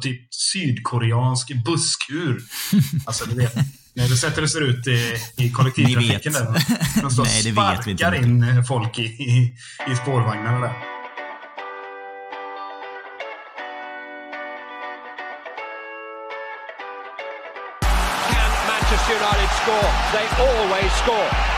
typ sydkoreansk busskur. Alltså, du vet. När du sätter det ser ut i, i kollektivtrafiken där. De står Nej, det vet vi inte. sparkar in folk i, i, i spårvagnarna där. Can Manchester United score? They always score.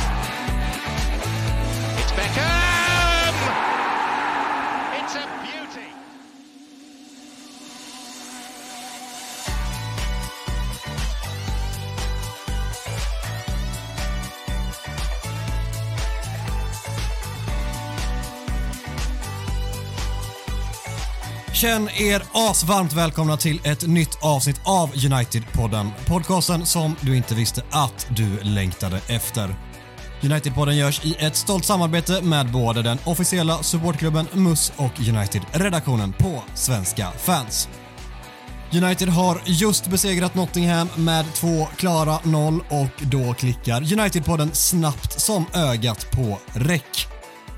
Känn er asvarmt välkomna till ett nytt avsnitt av United-podden. Podcasten som du inte visste att du längtade efter. United-podden görs i ett stolt samarbete med både den officiella supportklubben MUS och United-redaktionen på Svenska fans. United har just besegrat Nottingham med två klara noll och då klickar United-podden snabbt som ögat på räck.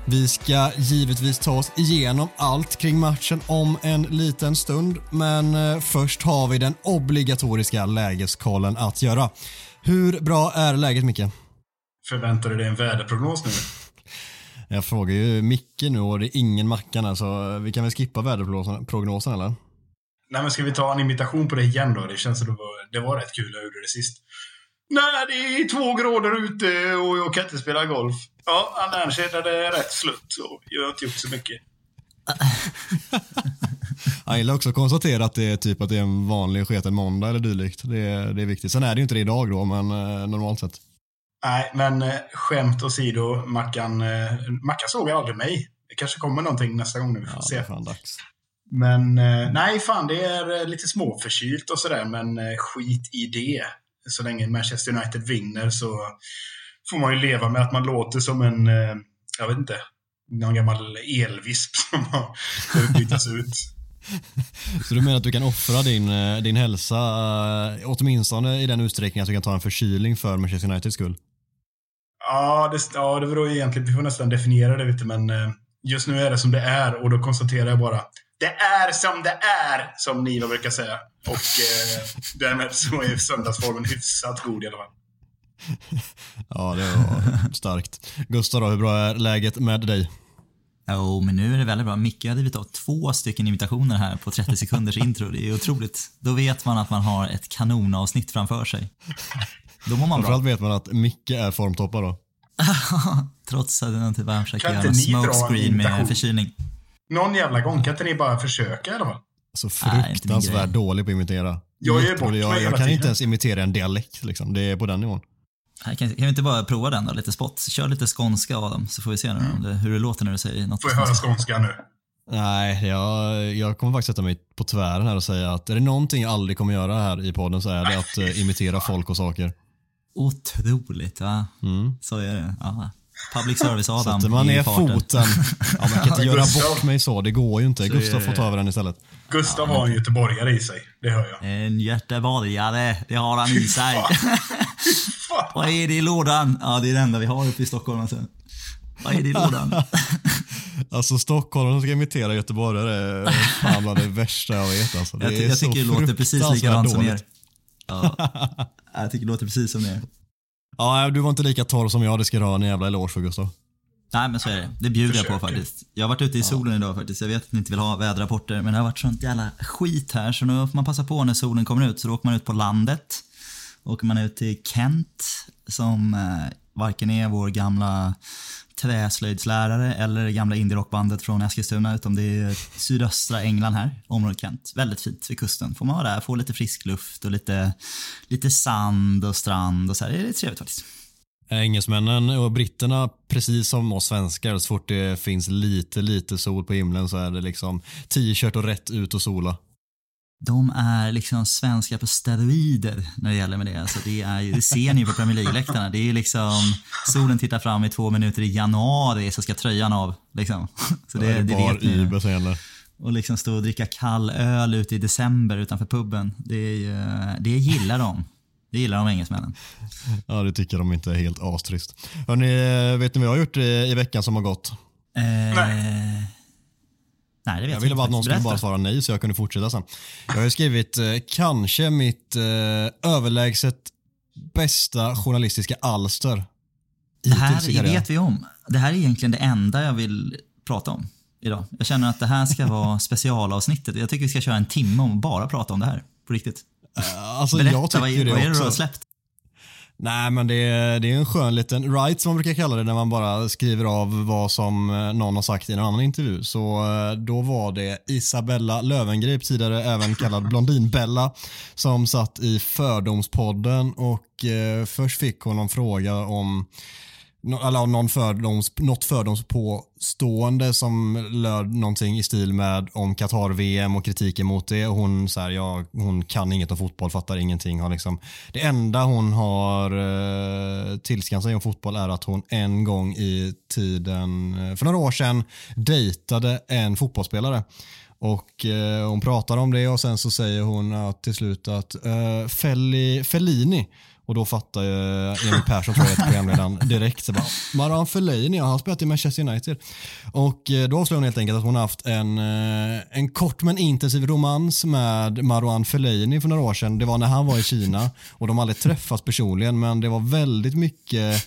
Vi ska givetvis ta oss igenom allt kring matchen om en liten stund, men eh, först har vi den obligatoriska lägeskollen att göra. Hur bra är läget Micke? Förväntar du dig en väderprognos nu? Jag frågar ju Micke nu och det är ingen Mackan här, så vi kan väl skippa väderprognosen prognosen, eller? Nej, men ska vi ta en imitation på det igen då? Det känns som det var, det var rätt kul jag gjorde det sist. Nej, det är två grader ute och jag kan inte spela golf. Ja, annars är det rätt slut. Så jag har inte gjort så mycket. Jag gillar också att konstatera att det är typ att det är en vanlig sketen måndag eller dylikt. Det är, det är viktigt. Sen är det ju inte det idag då, men eh, normalt sett. Nej, men eh, skämt åsido, Mackan, eh, Mackan såg aldrig mig. Det kanske kommer någonting nästa gång nu, vi får Ja, se. fan dags. Men nej, fan det är lite småförkylt och sådär, men skit i det. Så länge Manchester United vinner så får man ju leva med att man låter som en, eh, jag vet inte, någon gammal elvisp som har bytas ut. Så du menar att du kan offra din, eh, din hälsa, eh, åtminstone i den utsträckningen att du kan ta en förkylning för Manchester Uniteds skull? Ja, det, ja, det beror egentligen, vi får nästan definiera det, du, men just nu är det som det är och då konstaterar jag bara det är som det är, som Niva brukar säga. Och eh, därmed så är söndagsformen hyfsat god i alla fall. Ja, det var starkt. Gustav då, hur bra är läget med dig? Jo, men nu är det väldigt bra. Micke har drivit av två stycken imitationer här på 30 sekunders intro. Det är otroligt. Då vet man att man har ett kanonavsnitt framför sig. Då mår man bra. Framförallt vet man att Micke är formtoppar då. Trots att han typ försöker Kan göra inte en smokescreen med förkylning. Någon jävla gång kan inte ni bara försöka i alla fall? Så Nej, inte min fruktansvärt grej. dålig på att imitera. Jag Jättedålig. bort jag, jag kan inte ens imitera en dialekt liksom. Det är på den nivån. Här, kan, kan vi inte bara prova den då, lite spot? Kör lite skånska Adam, så får vi se nu om det, hur det låter när du säger något. Får jag höra skånska nu? Nej, jag, jag kommer faktiskt sätta mig på tvären här och säga att är det någonting jag aldrig kommer göra här i podden så är det att eh, imitera folk och saker. Otroligt va? Så är det. Ja. Public service Adam Sätter man ner foten. Ja, man kan inte göra Gustav. bort mig så, det går ju inte. Så Gustav får ta över den istället. Gustav har en göteborgare i sig, det hör jag. En göteborgare, det har han i sig. Vad är det i lådan? Ja, det är det enda vi har uppe i Stockholm. Alltså. Vad är det i lådan? Alltså Stockholm som ska imitera göteborgare är fan bland det värsta jag vet alltså. Det Jag, ty- är jag så tycker det låter precis likadant som er. Ja. Jag tycker det låter precis som er. Ja, du var inte lika torr som jag, det ska du ha en jävla eloge för Gustav. Nej men så är det. Det bjuder jag på faktiskt. Jag har varit ute i solen idag faktiskt. Jag vet att ni inte vill ha väderrapporter men det har varit sånt jävla skit här så nu får man passa på när solen kommer ut. Så då åker man ut på landet. Åker man ut till Kent som eh, varken är vår gamla träslöjdslärare eller det gamla indierockbandet från Eskilstuna utan det är sydöstra England här, området Kent. Väldigt fint vid kusten. Får man vara där, få lite frisk luft och lite, lite sand och strand och så här. Det är trevligt faktiskt. Engelsmännen och britterna, precis som oss svenskar, så fort det finns lite, lite sol på himlen så är det liksom t-shirt och rätt ut och sola. De är liksom svenska på steroider när det gäller med det. Alltså det, är, det ser ni på Premier League-läktarna. Det är liksom, solen tittar fram i två minuter i januari så ska tröjan av. Liksom. Så det, det är det bara vet ni. som gäller. och liksom stå och dricka kall öl ute i december utanför puben. Det, det gillar de. Det gillar de engelsmännen. Ja, det tycker de inte är helt astrist. Hörrni, vet ni vad jag har gjort i, i veckan som har gått? Eh, nej. Nej, det vet Jag ville bara att någon skulle bara svara nej så jag kunde fortsätta sen. Jag har ju skrivit eh, kanske mitt eh, överlägset bästa journalistiska alster. Det här vet vi om. Det här är egentligen det enda jag vill prata om idag. Jag känner att det här ska vara specialavsnittet. Jag tycker vi ska köra en timme om bara prata om det här. På riktigt. Alltså, jag Berätta, tycker vad, det vad är det du har släppt? Nej, men det är, det är en skön liten write som man brukar kalla det när man bara skriver av vad som eh, någon har sagt i en annan intervju. Så eh, då var det Isabella Lövengrip, tidigare även kallad Blondinbella, som satt i Fördomspodden och eh, först fick hon en fråga om eller någon fördoms, något fördomspåstående som löd någonting i stil med om Qatar-VM och kritiken mot det. Och hon, så här, ja, hon kan inget om fotboll, fattar ingenting. Har liksom, det enda hon har eh, tillskansat sig om fotboll är att hon en gång i tiden, eh, för några år sedan, dejtade en fotbollsspelare. Och eh, Hon pratar om det och sen så säger hon att till slut att eh, Felli, Fellini och då fattar ju Emil Persson, tror jag programledaren, direkt. Så bara, Maran Fellaini, ja, han har spelat i Manchester United. Och eh, då avslöjar hon helt enkelt att hon har haft en, eh, en kort men intensiv romans med Marouane Fellaini för några år sedan. Det var när han var i Kina och de aldrig träffats personligen men det var väldigt mycket,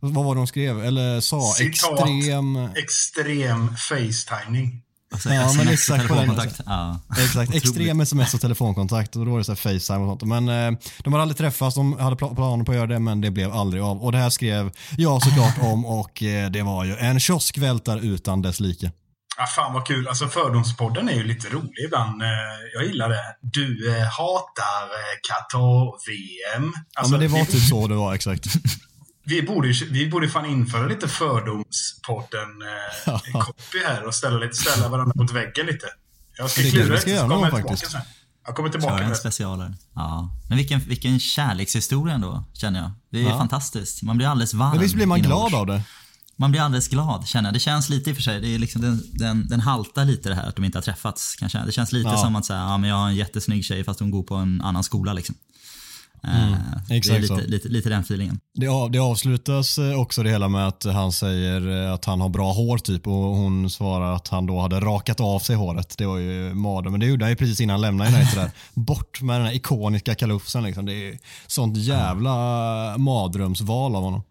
vad var det de skrev, eller sa, Citat. extrem... Extrem facetiming. Alltså, Ja, men SMS och exakt telefonkontakt. Ja. Exakt, extrem sms och telefonkontakt och då var det så här Facetime och sånt. Men eh, de hade aldrig träffats, de hade pla- planer på att göra det men det blev aldrig av. Och det här skrev jag såklart om och eh, det var ju en kioskvältare utan dess like. Ah, fan vad kul. Alltså Fördomspodden är ju lite rolig ibland. Eh, Jag gillar det. Du eh, hatar eh, Qatar-VM. Ja Alltså, men det var typ så det var exakt. vi, borde, vi borde fan införa lite Fördomspodden eh, här och ställa, lite, ställa varandra mot väggen lite. Jag ska klura lite så kommer jag faktiskt. sen. Jag kommer tillbaka en med specialare. Ja. Men vilken, vilken kärlekshistoria ändå, känner jag. Det är Ja. fantastiskt. Man blir alldeles varm. Men visst blir man glad av det? Man blir alldeles glad, känner jag. Det känns lite i och för sig, det är liksom den, den, den haltar lite det här att de inte har träffats. Kanske. Det känns lite Ja. som att säga, ja, men jag har en jättesnygg tjej fast hon går på en annan skola. Liksom. Eh, Mm, exakt lite, lite, lite den feelingen. Det, av, det avslutas eh, också det hela med att han säger eh, att han har bra hår typ och hon svarar att han då hade rakat av sig håret. Det var ju mardröm. Men det gjorde han ju precis innan han lämnade United där. Bort med den här ikoniska kalufsen liksom. Det är sånt jävla mardrömsval av honom.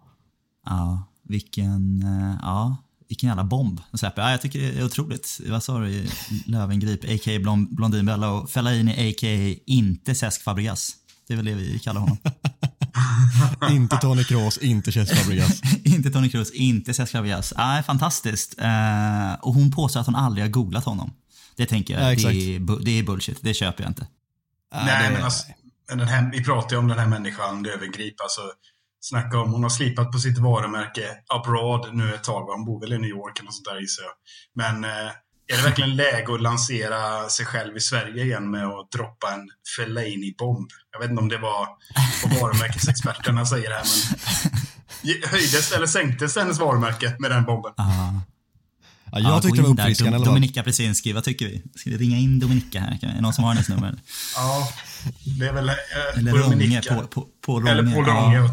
Ja, vilken, ja, vilken jävla bomb de släpper. Ja, jag tycker det är otroligt. Vad sa du? Lövengrip, a.k.a. Blond, Blondinbella och Fellaini, a.k.a. inte Cesc Fabregas. Det är väl det vi kallar honom. inte Tony Kroos, inte Cesc Fabregas. inte Tony Kroos, inte Cesc Fabregas. Nej, fantastiskt. Eh, och hon påstår att hon aldrig har googlat honom. Det tänker jag, Ja, det, är, det är bullshit. Det köper jag inte. Nej, det- men alltså, den här, vi pratar ju om den här människan, Löwengrip. Alltså, snacka om, hon har slipat på sitt varumärke abroad nu ett tag. Hon bor väl i New York eller något sånt där gissar jag. Men eh, är det verkligen läge att lansera sig själv i Sverige igen med att droppa en Fellaini-bomb? Jag vet inte om det var vad varumärkesexperterna säger här, men höjdes eller sänktes hennes varumärke med den bomben? Ja, jag tyckte det var uppfriskande Dom-. Dominika Brzezinski, vad tycker vi? Ska vi ringa in Dominika här? Är det någon som har hennes nummer? Ja, det är väl... Eh, Eller Dominika. på, på, på Ronge. Eller på Ronge, Ja.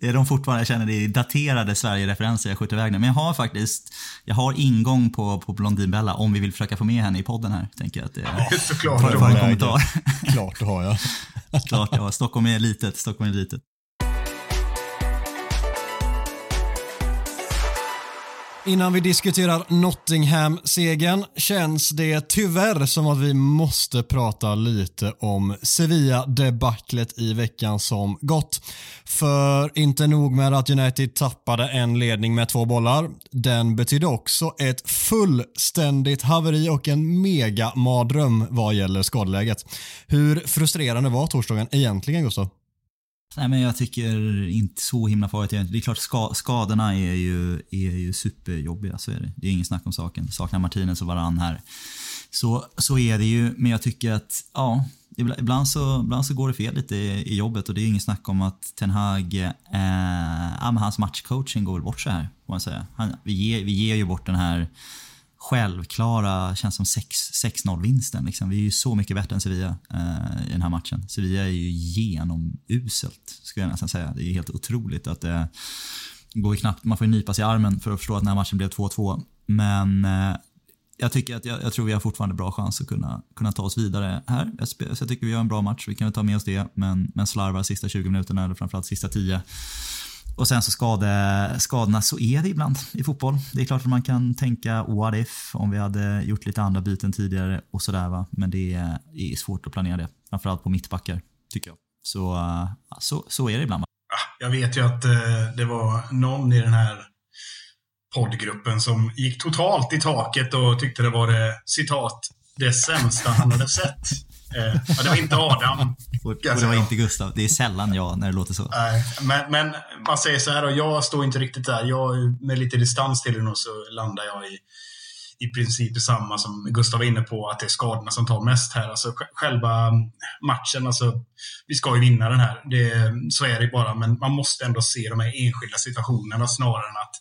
jag är de fortfarande, jag känner det är daterade Sverige-referenser jag skjuter iväg nu. Men jag har faktiskt, jag har ingång på, på Blondinbella om vi vill försöka få med henne i podden här. Tänker jag att det är. Såklart. Får jag få en kommentar? Klart det har jag. Klart, ja. Stockholm är litet, Stockholm är litet. Innan vi diskuterar Nottingham-segern känns det tyvärr som att vi måste prata lite om Sevilla-debaclet i veckan som gått. För inte nog med att United tappade en ledning med två bollar, den betydde också ett fullständigt haveri och en mega mardröm vad gäller skadeläget. Hur frustrerande var torsdagen egentligen, Gustav? Nej, men jag tycker inte så himla farligt. Det är klart ska, skadorna är ju, är ju superjobbiga, så är det. Det är ingen snack om saken. Saknar Martinez och varann här. Så, så är det ju, men jag tycker att ja, ibland, så, ibland så går det fel lite i, i jobbet och det är ingen snack om att Ten Hag, eh, ja, hans matchcoaching går väl bort så här, får man säga. Han, vi, ger, vi ger ju bort den här självklara, känns som 6-0-vinsten. Liksom. Vi är ju så mycket bättre än Sevilla eh, i den här matchen. Sevilla är ju genomuselt, skulle jag nästan säga. Det är helt otroligt att det går knappt, man får ju nypas i armen för att förstå att den här matchen blev 2-2. Men eh, jag, tycker att jag, jag, tror vi har fortfarande bra chans att kunna, kunna ta oss vidare här. Jag, jag tycker vi har en bra match, vi kan väl ta med oss det. Men, men slarvar sista 20 minuterna, eller framförallt sista 10. Och sen så skade, skadorna, så är det ibland i fotboll. Det är klart att man kan tänka what if, om vi hade gjort lite andra byten tidigare och sådär va. Men det är, det är svårt att planera det. Framförallt på mittbackar, tycker jag. Så, så, så är det ibland. Jag vet ju att eh, det var någon i den här poddgruppen som gick totalt i taket och tyckte det var det, citat, det sämsta han hade sett. Eh, det var inte Adam. och, det var inte Gustav. Det är sällan jag när det låter så. Nej, men, men man säger så här, och jag står inte riktigt där. Jag, med lite distans till det så landar jag i i princip samma som Gustav var inne på, att det är skadorna som tar mest här. Alltså själva matchen, alltså, vi ska ju vinna den här. Det, så är det bara, men man måste ändå se de här enskilda situationerna snarare än att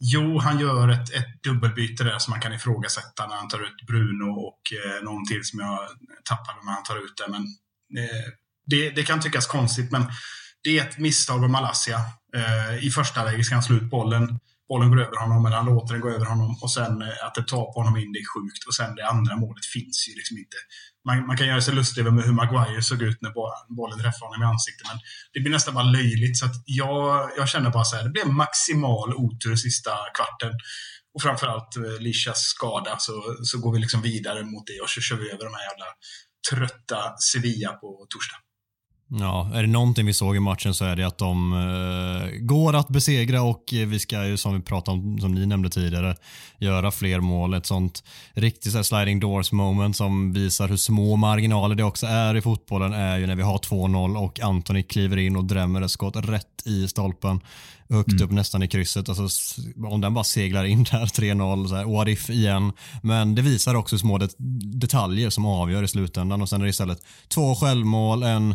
Jo, han gör ett, ett dubbelbyte där som man kan ifrågasätta när han tar ut Bruno och eh, någon till som jag tappade när han tar ut det. Men, eh, det, det, kan tyckas konstigt, men det är ett misstag av Malaysia. Eh, I första läget ska han slå ut bollen bollen går över honom eller han låter den gå över honom och sen eh, att det tar på honom in, det är sjukt. Och sen det andra målet finns ju liksom inte. Man, man kan göra sig lustig över hur Maguire såg ut när bollen träffade honom i ansiktet, men det blir nästan bara löjligt. Så att jag, jag känner bara så här, det blev maximal otur sista kvarten. Och framförallt eh, Lishas skada, så, så går vi liksom vidare mot det och så kör vi över de här jävla trötta Sevilla på torsdag. Ja, är det någonting vi såg i matchen så är det att de uh, går att besegra och vi ska ju som vi pratade om, som ni nämnde tidigare, göra fler mål. Ett sånt riktigt så sliding doors moment som visar hur små marginaler det också är i fotbollen är ju när vi har 2-0 och Anthony kliver in och drämmer ett skott rätt i stolpen. Högt mm. upp nästan i krysset. Alltså, om den bara seglar in där 3-0, what if igen. Men det visar också små det detaljer som avgör i slutändan och sen är det istället två självmål, en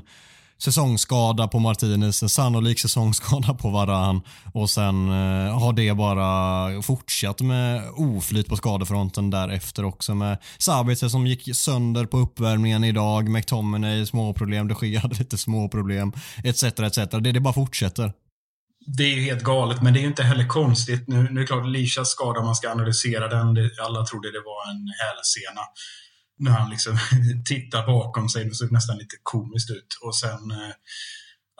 säsongsskada på Martinez, en sannolik säsongsskada på Varan och sen eh, har det bara fortsatt med oflyt på skadefronten därefter också med Sabitzer som gick sönder på uppvärmningen idag, McTominay småproblem, de Gea hade lite småproblem etc. etc. Det, det bara fortsätter. Det är ju helt galet, men det är ju inte heller konstigt. Nu, nu är det klart, Lishas skada, man ska analysera den. Alla trodde det var en hälsena när han liksom tittar bakom sig. Det såg nästan lite komiskt ut. Och sen eh,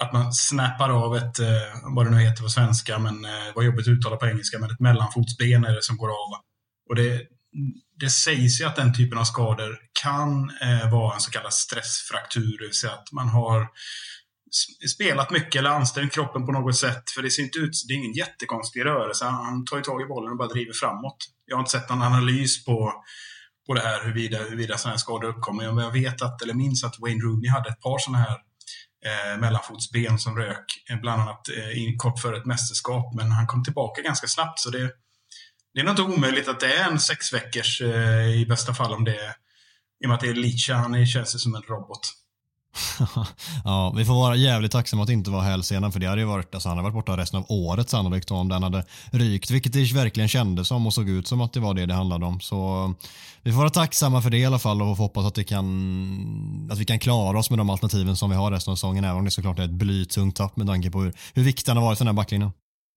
att man snappar av ett, eh, vad det nu heter på svenska, men eh, vad jobbigt att uttala på engelska, men ett mellanfotsben är det som går av. Och det, det sägs ju att den typen av skador kan eh, vara en så kallad stressfraktur, det vill säga att man har spelat mycket eller ansträngt kroppen på något sätt. För det ser inte ut, det är ingen jättekonstig rörelse. Han tar ju tag i bollen och bara driver framåt. Jag har inte sett någon analys på på det här huruvida, huruvida sådana här skador uppkommer. Jag vet att, eller minns att Wayne Rooney hade ett par sådana här eh, mellanfotsben som rök, eh, bland annat eh, kort före ett mästerskap, men han kom tillbaka ganska snabbt. Så det, det är nog inte omöjligt att det är en sex veckors eh, i bästa fall om det är, i och med att det är Licha, han känns som en robot. ja, vi får vara jävligt tacksamma att det inte var hälsenan för det hade ju varit, alltså han hade varit borta resten av året sannolikt om den hade rykt, vilket det verkligen kändes som och såg ut som att det var det det handlade om. Så vi får vara tacksamma för det i alla fall och hoppas att, det kan, att vi kan klara oss med de alternativen som vi har resten av säsongen, även om det såklart är ett blytungt tapp med tanke på hur, hur viktig han har varit den här backlinjen.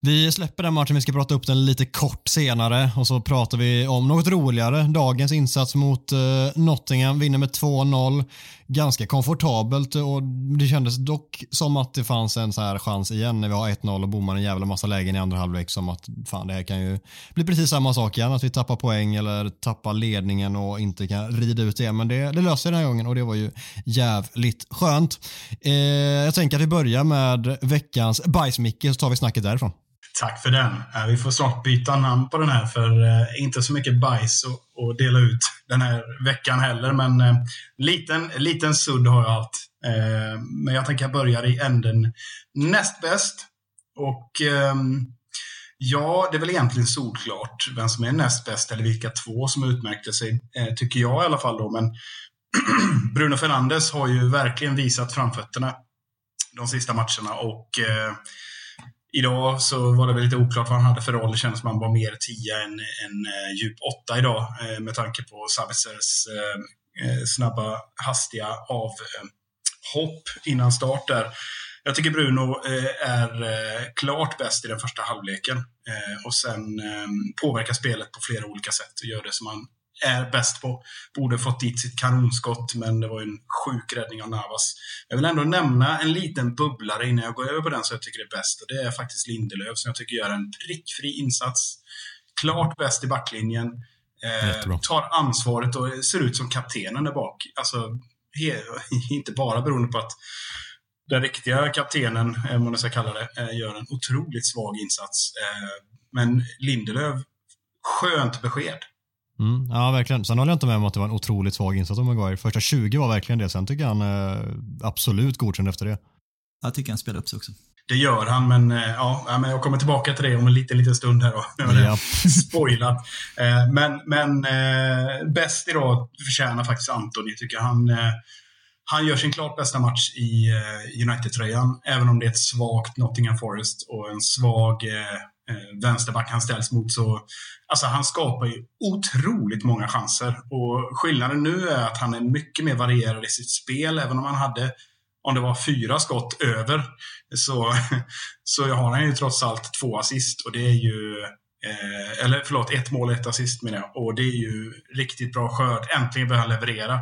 Vi släpper den matchen, vi ska prata upp den lite kort senare och så pratar vi om något roligare. Dagens insats mot uh, Nottingham, vinner med 2-0. Ganska komfortabelt och det kändes dock som att det fanns en så här chans igen när vi har 1-0 och bommar en jävla massa lägen i andra halvlek som att fan det här kan ju bli precis samma sak igen, att vi tappar poäng eller tappar ledningen och inte kan rida ut det. Men det, det löser den här gången och det var ju jävligt skönt. Eh, jag tänker att vi börjar med veckans bajsmicke så tar vi snacket därifrån. Tack för den. Eh, vi får snart byta namn på den här för eh, inte så mycket bajs att dela ut den här veckan heller. Men eh, liten, liten sudd har jag allt. Men jag tänker börja i änden näst bäst. Och ehm, ja, det är väl egentligen solklart vem som är näst bäst eller vilka två som utmärkte sig, tycker jag i alla fall. Då. Men Bruno Fernandes har ju verkligen visat framfötterna de sista matcherna och Idag så var det väl lite oklart vad han hade för roll. Det kändes som han var mer 10 än, än eh, djup 8 idag eh, med tanke på Savitzers eh, eh, snabba, hastiga avhopp eh, innan start där. Jag tycker Bruno eh, är eh, klart bäst i den första halvleken eh, och sen påverkar spelet på flera olika sätt och gör det som han är bäst på. Borde fått dit sitt kanonskott, men det var en sjuk räddning av Navas. Jag vill ändå nämna en liten bubblare innan jag går över på den som jag tycker är bäst. Och det är faktiskt Lindelöf som jag tycker gör en prickfri insats. Klart bäst i backlinjen. Eh, tar ansvaret och ser ut som kaptenen där bak. Alltså, inte bara beroende på att den riktiga kaptenen, om man ska kalla det, eh, gör en otroligt svag insats. Eh, men Lindelöf, skönt besked. Mm, ja, verkligen. Sen håller jag inte med om att det var en otroligt svag insats av Maguire. Första 20 var verkligen det. Sen tycker jag han eh, absolut godkänd efter det. Jag tycker han spelar upp sig också. Det gör han, men, eh, ja, men jag kommer tillbaka till det om en liten, liten stund här då. Ja. Spoilat. Eh, men, men bäst idag förtjänar faktiskt Antoni, tycker. Han, han gör sin klart bästa match i United-tröjan, även om det är ett svagt Nottingham Forest och en svag Eh, vänsterback han ställs mot. Så, alltså han skapar ju otroligt många chanser. Och skillnaden nu är att han är mycket mer varierad i sitt spel, även om han hade om det var fyra skott över, så, så har han ju trots allt två assist. Och det är ju eh, eller förlåt, ett mål och ett assist menar jag. Och det är ju riktigt bra skörd. Äntligen börjar han leverera.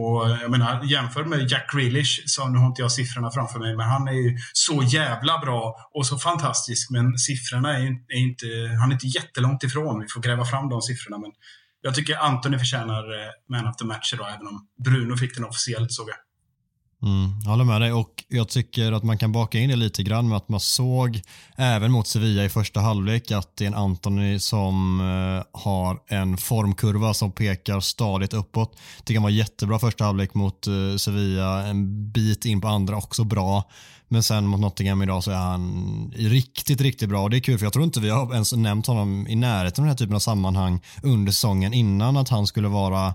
Och jag menar, jämför med Jack Grealish, så nu har inte jag siffrorna framför mig, men han är ju så jävla bra och så fantastisk. Men siffrorna är, är inte, han är inte jättelångt ifrån. Vi får gräva fram de siffrorna. Men jag tycker Anthony förtjänar eh, Man of the Match idag, även om Bruno fick den officiellt såg jag. Mm, jag håller med dig och jag tycker att man kan baka in det lite grann med att man såg även mot Sevilla i första halvlek att det är en Antoni som eh, har en formkurva som pekar stadigt uppåt. Tycker han var jättebra första halvlek mot eh, Sevilla, en bit in på andra också bra. Men sen mot Nottingham idag så är han riktigt, riktigt bra och det är kul för jag tror inte vi har ens nämnt honom i närheten av den här typen av sammanhang under säsongen innan att han skulle vara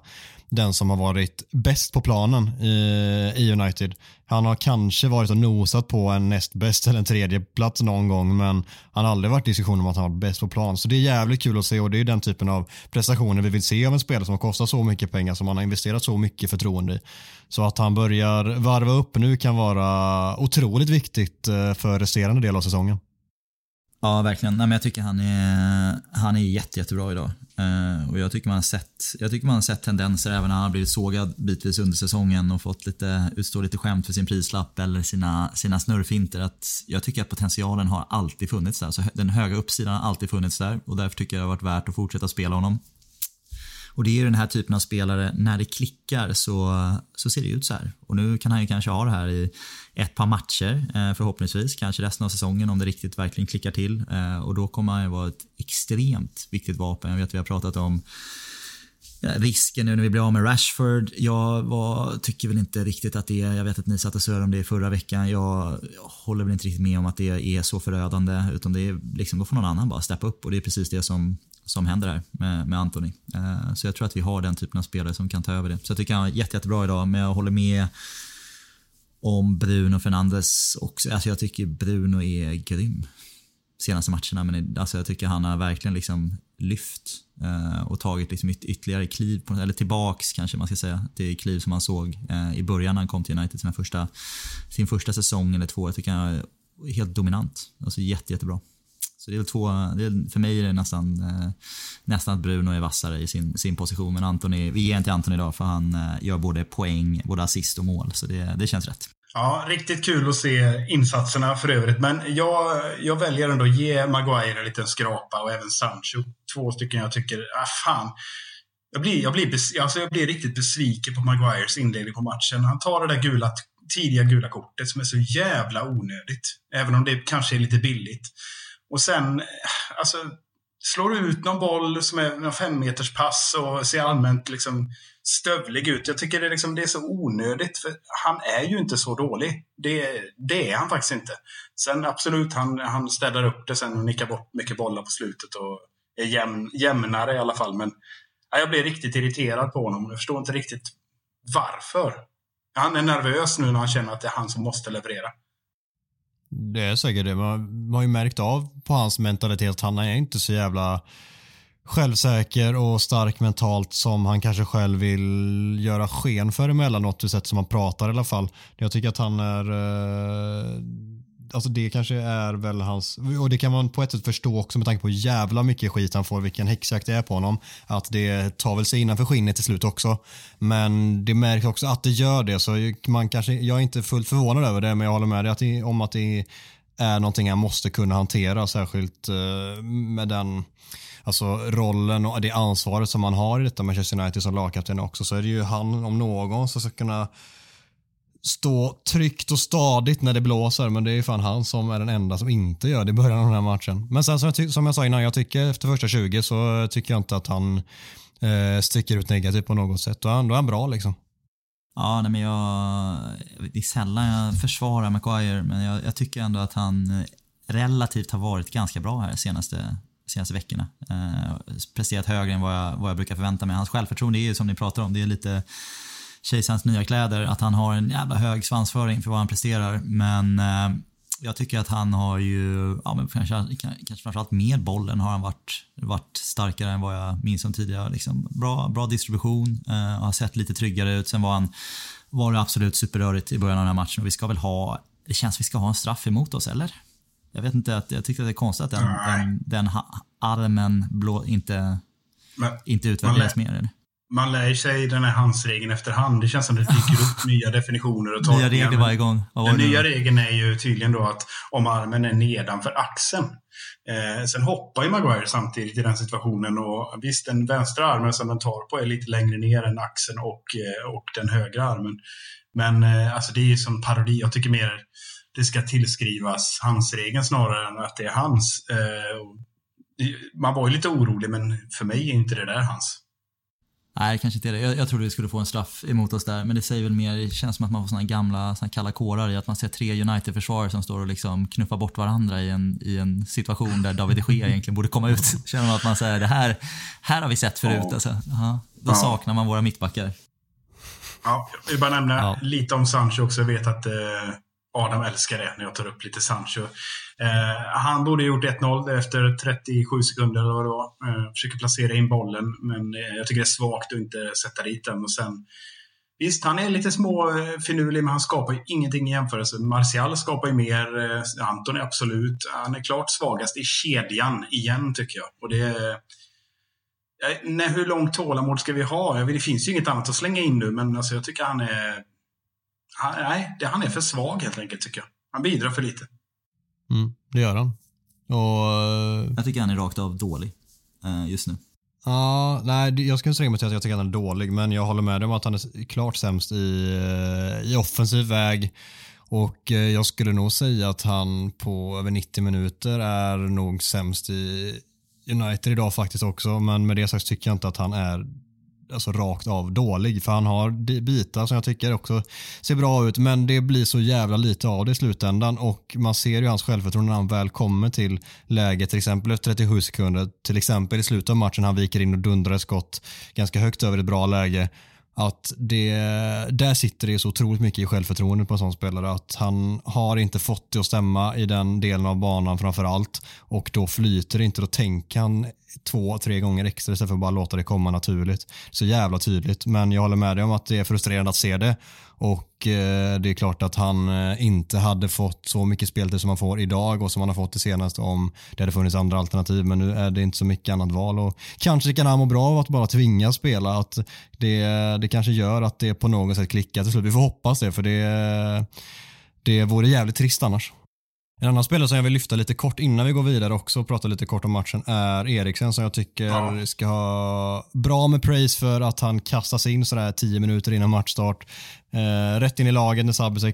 den som har varit bäst på planen i, i United. Han har kanske varit och nosat på en näst bäst eller en tredje plats någon gång men han har aldrig varit i diskussion om att han varit bäst på plan. Så det är jävligt kul att se och det är den typen av prestationer vi vill se av en spelare som har kostat så mycket pengar som han har investerat så mycket förtroende i. Så att han börjar varva upp nu kan vara otroligt viktigt eh, för resterande del av säsongen. Ja, verkligen. Nej, men jag tycker han är, han är jätte, jättebra idag. Uh, och jag tycker, man har sett, jag tycker man har sett tendenser även när han har blivit sågad bitvis under säsongen och fått lite, utstå lite skämt för sin prislapp eller sina, sina snurrfinter. Att jag tycker att potentialen har alltid funnits där. Så den höga uppsidan har alltid funnits där och därför tycker jag det har varit värt att fortsätta spela honom. Och det är den här typen av spelare, när det klickar så, så ser det ut så här. Och nu kan han ju kanske ha det här i ett par matcher eh, förhoppningsvis, kanske resten av säsongen om det riktigt verkligen klickar till. Eh, och då kommer han ju vara ett extremt viktigt vapen. Jag vet att vi har pratat om eh, risken nu när vi blir av med Rashford. Jag var, tycker väl inte riktigt att det är, jag vet att ni satt och surrade om det förra veckan. Jag håller väl inte riktigt med om att det är så förödande utan det är liksom, då får någon annan bara steppa upp och det är precis det som som händer här med, med Anthony. Eh, så jag tror att vi har den typen av spelare som kan ta över det. Så jag tycker han är jätte, jättebra idag, men jag håller med om Bruno Fernandes också. Alltså jag tycker Bruno är grym senaste matcherna, men alltså jag tycker han har verkligen liksom lyft eh, och tagit liksom yt ytterligare kliv, på, eller tillbaks kanske man ska säga, det kliv som man såg eh, i början när han kom till United sina första, sin första säsong eller två. Jag tycker han är helt dominant. Alltså jätte, jättebra. Så det är två, det är, för mig är det nästan, eh, nästan att Bruno är vassare i sin, sin position. Men Antoni, vi ger inte Anton idag för han eh, gör både poäng, både assist och mål. Så det, det känns rätt. Ja, riktigt kul att se insatserna för övrigt. Men jag, jag väljer ändå att ge Maguire en liten skrapa och även Sancho. Två stycken jag tycker, ah fan. Jag blir, jag, blir alltså jag blir riktigt besviken på Maguires inledning på matchen. Han tar det där gula, tidiga gula kortet som är så jävla onödigt. Även om det kanske är lite billigt. Och sen, eh, alltså, slår du ut någon boll som är en femmeterspass och ser allmänt liksom stövlig ut. Jag tycker det är, liksom, det är så onödigt, för han är ju inte så dålig. Det, det är han faktiskt inte. Sen absolut, han, han städar upp det sen och nickar bort mycket bollar på slutet och är jämn, jämnare i alla fall. Men ja, jag blir riktigt irriterad på honom. Jag förstår inte riktigt varför. Han är nervös nu när han känner att det är han som måste leverera. Det är säkert det. Man, man har ju märkt av på hans mentalitet att han är inte så jävla självsäker och stark mentalt som han kanske själv vill göra sken för emellanåt, det sätt som han pratar i alla fall. Jag tycker att han är eh, alltså det kanske är väl hans, och det kan man på ett sätt förstå också med tanke på hur jävla mycket skit han får, vilken häxjakt det är på honom, att det tar väl sig innanför skinnet till slut också. Men det märks också att det gör det, så man kanske, jag är inte fullt förvånad över det, men jag håller med dig att det, om att det är någonting han måste kunna hantera, särskilt eh, med den alltså rollen och det ansvaret som han har i detta Manchester United som lagkapten också, så är det ju han om någon som ska kunna stå tryggt och stadigt när det blåser, men det är ju fan han som är den enda som inte gör det i början av den här matchen. Men sen som jag, som jag sa innan, jag tycker efter första 20 så tycker jag inte att han eh, sticker ut negativt på något sätt. Då är han, då är han bra liksom. Ja, nej, men jag, det är sällan jag försvarar Maguire, men jag, jag, tycker ändå att han eh, relativt har varit ganska bra här senaste, senaste veckorna. Eh, presterat högre än vad jag, vad jag brukar förvänta mig. Hans självförtroende är ju som ni pratar om, det är lite kejsarens nya kläder, att han har en jävla hög svansföring för vad han presterar. Men eh, jag tycker att han har ju, ja men kanske, kanske framförallt med bollen har han varit, varit starkare än vad jag minns som tidigare. Liksom bra, bra distribution, eh, har sett lite tryggare ut. Sen var han var det absolut superrörigt i början av den här matchen och vi ska väl ha, det känns vi ska ha en straff emot oss eller? Jag vet inte, att, jag tycker att det är konstigt att den, den, den armen blå, inte, men, inte utvärderas mer. Eller? Man lär sig den här handsregeln efterhand. Det känns som det dyker upp nya definitioner och tolkningar. Nya regler varje gång. Den nya regeln är ju tydligen då att om armen är nedanför axeln. Eh, sen hoppar ju Maguire samtidigt i den situationen och visst, den vänstra armen som den tar på är lite längre ner än axeln och, eh, och den högra armen. Men eh, alltså det är ju som parodi. Jag tycker mer det ska tillskrivas handsregeln snarare än att det är hans. Eh, man var ju lite orolig, men för mig är inte det där hans. Nej, kanske inte det. Jag, jag trodde vi skulle få en straff emot oss där, men det säger väl mer, det känns som att man får såna gamla såna kalla kårar i att man ser tre United-försvarare som står och liksom knuffar bort varandra i en, i en situation där David de Gea egentligen borde komma ut. Känner man att man säger det här, här har vi sett förut. Ja. Alltså. Aha, då ja. saknar man våra mittbackar. Ja, jag vill bara nämna ja. lite om Sancho också. Jag vet att eh, Adam älskar det när jag tar upp lite Sancho. Eh, han borde ha gjort 1-0 efter 37 sekunder eller vad det var. Eh, försöker placera in bollen, men eh, jag tycker det är svagt att inte sätta dit den. Och sen, visst, han är lite små eh, finurlig, men han skapar ju ingenting i jämförelse. Martial skapar ju mer. Eh, Anton är absolut, han är klart svagast i kedjan igen, tycker jag. Och det eh, Nej, hur långt tålamod ska vi ha? Det finns ju inget annat att slänga in nu, men alltså, jag tycker han är nej, det, han är för svag helt enkelt tycker jag. Han bidrar för lite. Mm, det gör han. Och, eh, jag tycker han är rakt av dålig uh, just nu. Ja, nej, jag ska inte mig till att jag tycker att han är dålig, men jag håller med dig om att han är klart sämst i, eh, i offensiv väg. Och jag skulle nog säga att han på över 90 minuter är nog sämst i United idag faktiskt också, men med det sagt tycker jag inte att han är alltså rakt av dålig. För han har bitar som jag tycker också ser bra ut. Men det blir så jävla lite av det i slutändan. Och man ser ju hans självförtroende när han väl kommer till läget. Till exempel efter 37 sekunder. Till exempel i slutet av matchen han viker in och dundrar ett skott ganska högt över ett bra läge att det, där sitter det så otroligt mycket i självförtroende på en sån spelare att han har inte fått det att stämma i den delen av banan framför allt och då flyter det inte. Då tänker han två, tre gånger extra istället för att bara låta det komma naturligt. Så jävla tydligt, men jag håller med dig om att det är frustrerande att se det och eh, det är klart att han eh, inte hade fått så mycket speltid som han får idag och som han har fått det senaste om det hade funnits andra alternativ. Men nu är det inte så mycket annat val och kanske kan han må bra av att bara tvingas spela. Att det, det kanske gör att det på något sätt klickar till slut. Vi får hoppas det för det, det vore jävligt trist annars. En annan spelare som jag vill lyfta lite kort innan vi går vidare också och prata lite kort om matchen är Eriksen som jag tycker ja. ska ha bra med praise för att han kastas in sådär 10 minuter innan matchstart. Eh, rätt in i laget när Sabitzer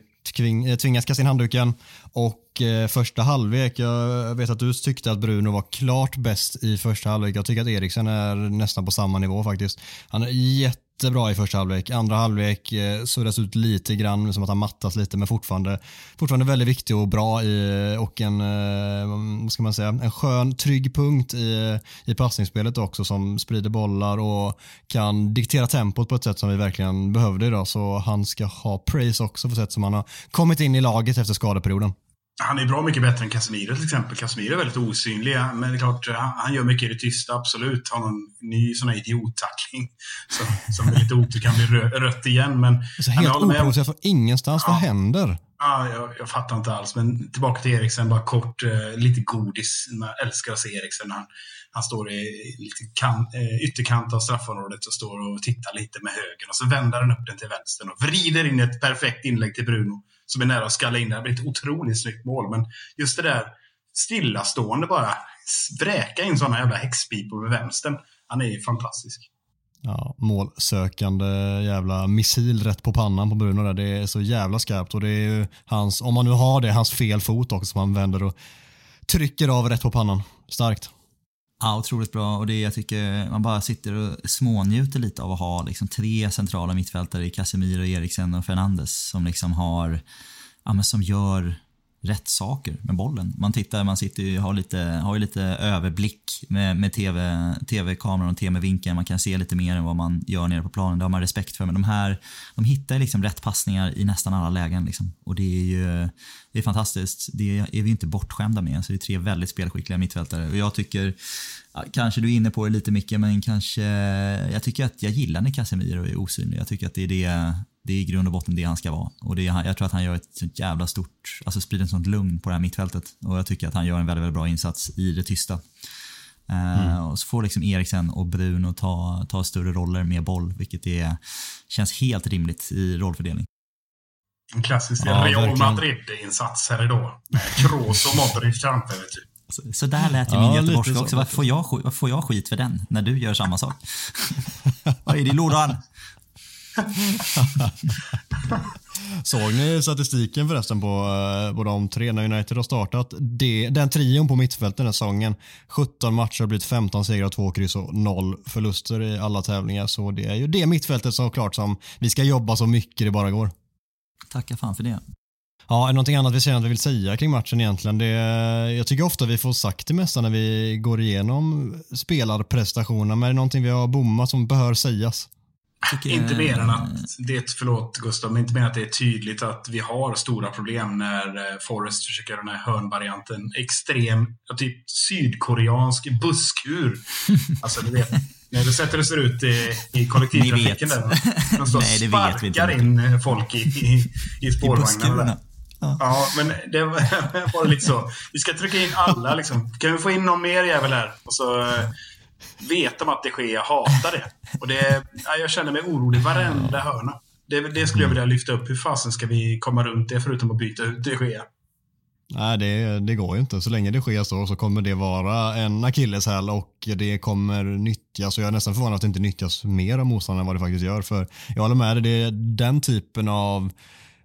eh, tvingas kasta in handduken och eh, första halvlek, jag vet att du tyckte att Bruno var klart bäst i första halvlek. Jag tycker att Eriksen är nästan på samma nivå faktiskt. Han är jätte jättebra i första halvlek. Andra halvlek eh, suddas ut lite grann, som att han mattas lite, men fortfarande, fortfarande väldigt viktig och bra i, eh, och en, eh, vad ska man säga, en skön, trygg punkt i, eh, i passningsspelet också som sprider bollar och kan diktera tempot på ett sätt som vi verkligen behövde idag. Så han ska ha praise också på sätt som han har kommit in i laget efter skadeperioden. Han är bra mycket bättre än Casemiro till exempel. Casemiro är väldigt osynlig, men det är klart, han gör mycket i det tysta, absolut. Har någon ny sån här idiottackling som, som med lite otur kan bli rött igen. Men, så helt oprovocerat från ingenstans. Ja. Vad händer? Ja, jag, jag, fattar inte alls. Men tillbaka till Eriksen, bara kort, eh, lite godis. Man älskar att se Eriksen. Han, han står i lite kan, eh, ytterkant av straffområdet och står och tittar lite med höger och så vänder han upp den till vänster och vrider in ett perfekt inlägg till Bruno som är nära att skalla in. Det blir ett otroligt snyggt mål, men just det där stillastående bara vräka in sådana jävla häxpipor med vänstern. Han är ju fantastisk. Ja, målsökande jävla missil rätt på pannan på Bruno där. Det är så jävla skarpt och det är ju hans, om man nu har det, hans fel fot också som han vänder och trycker av rätt på pannan. Starkt. Ja, otroligt bra. Och det jag tycker man bara sitter och smånjuter lite av att ha liksom tre centrala mittfältare i Casemiro, Eriksen och Fernandes som liksom har, ja men som gör rätt saker med bollen. Man tittar, man sitter har, lite, har ju lite överblick med, med TV, TV-kameran och TV-vinkeln. Man kan se lite mer än vad man gör nere på planen. Det har man respekt för. Men de här, de hittar liksom rätt passningar i nästan alla lägen. Liksom. Och det är ju det är fantastiskt. Det är vi inte bortskämda med. Så det är tre väldigt spelskickliga mittfältare. Och jag tycker, kanske du är inne på det lite mycket, men kanske, jag tycker att jag gillar när Casemiro är osynlig. Jag tycker att det är det det är i grund och botten det han ska vara. Och det är, jag tror att han gör ett sånt jävla stort, alltså sprider ett sånt lugn på det här mittfältet. Och jag tycker att han gör en väldigt, väldigt bra insats i det tysta. Eh, mm. och så får liksom Eriksen och Bruno ta, ta större roller med boll, vilket är, känns helt rimligt i rollfördelning. En klassisk ja, Real Madrid-insats här idag. Kroos och Modric framför, typ. Så, så där lät ju ja, min göteborgska också. Varför får, jag, varför får jag skit för den när du gör samma sak? Vad är det i lådan? Såg ni statistiken förresten på, eh, på de tre när United har startat? Det, den trion på mittfältet den här säsongen. 17 matcher har blivit 15 segrar, 2 kryss och 0 förluster i alla tävlingar. Så det är ju det mittfältet som klart som vi ska jobba så mycket det bara går. Tacka fan för det. Ja, är det någonting annat vi känner att vi vill säga kring matchen egentligen? Det, jag tycker ofta vi får sagt det mesta när vi går igenom spelarprestationerna, men är det någonting vi har bommat som bör sägas? Tycker inte mer än att det, förlåt Gustav, men inte mer att det är tydligt att vi har stora problem när eh, Forrest försöker den här hörnvarianten. Extrem, typ sydkoreansk busskur. Alltså du vet, när du sätter det ser ut i, i kollektivtrafiken där. De står Nej, det sparkar vet vi in eh, folk i, i, i spårvagnarna. Ja. ja. men det var bara lite så. Vi ska trycka in alla liksom. Kan vi få in någon mer jävel här? Och så eh, vet de att det sker. Jag hatar det. Och det, jag känner mig orolig varenda hörna. Det, det skulle jag vilja lyfta upp. Hur fasen ska vi komma runt det förutom att byta ut det sker? Nej, det, det går ju inte. Så länge det sker så, så kommer det vara en akilleshäl och det kommer nyttjas. Och jag är nästan förvånad att det inte nyttjas mer av motståndaren än vad det faktiskt gör. För jag håller med dig, det är den typen av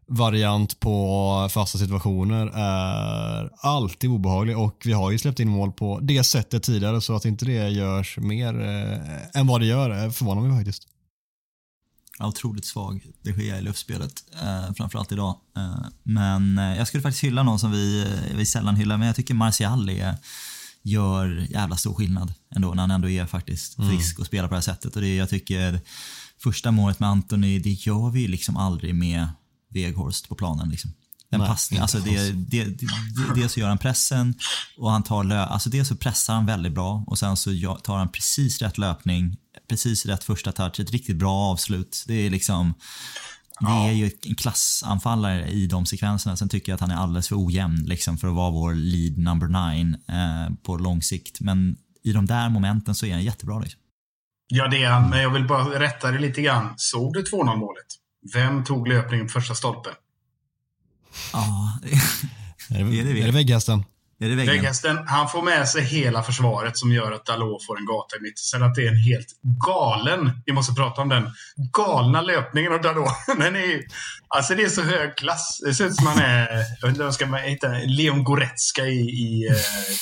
variant på fasta situationer är alltid obehaglig och vi har ju släppt in mål på det sättet tidigare så att inte det görs mer eh, än vad det gör förvånar mig faktiskt. otroligt svag det sker i luftspelet, eh, framförallt idag. Eh, men eh, jag skulle faktiskt hylla någon som vi, eh, vi sällan hyllar, men jag tycker Martial är, gör jävla stor skillnad ändå när han ändå är faktiskt mm. frisk och spelar på det här sättet. Och det, jag tycker första målet med Anthony, det gör vi liksom aldrig med Weghorst på planen. Liksom. Den Nej, passningen, alltså det, det, det, dels så gör han pressen och han tar lö, alltså dels så pressar han väldigt bra och sen så tar han precis rätt löpning, precis rätt första touch, ett riktigt bra avslut. Det är liksom det är ju en klassanfallare i de sekvenserna. Sen tycker jag att han är alldeles för ojämn liksom, för att vara vår lead number nine eh, på lång sikt. Men i de där momenten så är han jättebra. Liksom. Ja, det är han. Men jag vill bara rätta det lite grann. Såg du 2-0 målet? Vem tog löpningen på första stolpen? Ja, är det, är det, är det vägghästen? Är det vägghästen? Han får med sig hela försvaret som gör att Dalot får en gata i mitten. Sen att det är en helt galen, vi måste prata om den, galna löpningen av Dalot. Den är alltså det är så hög klass. Det ser ut som han är, jag vet inte ska man hitta, Leon Goretzka i, i uh,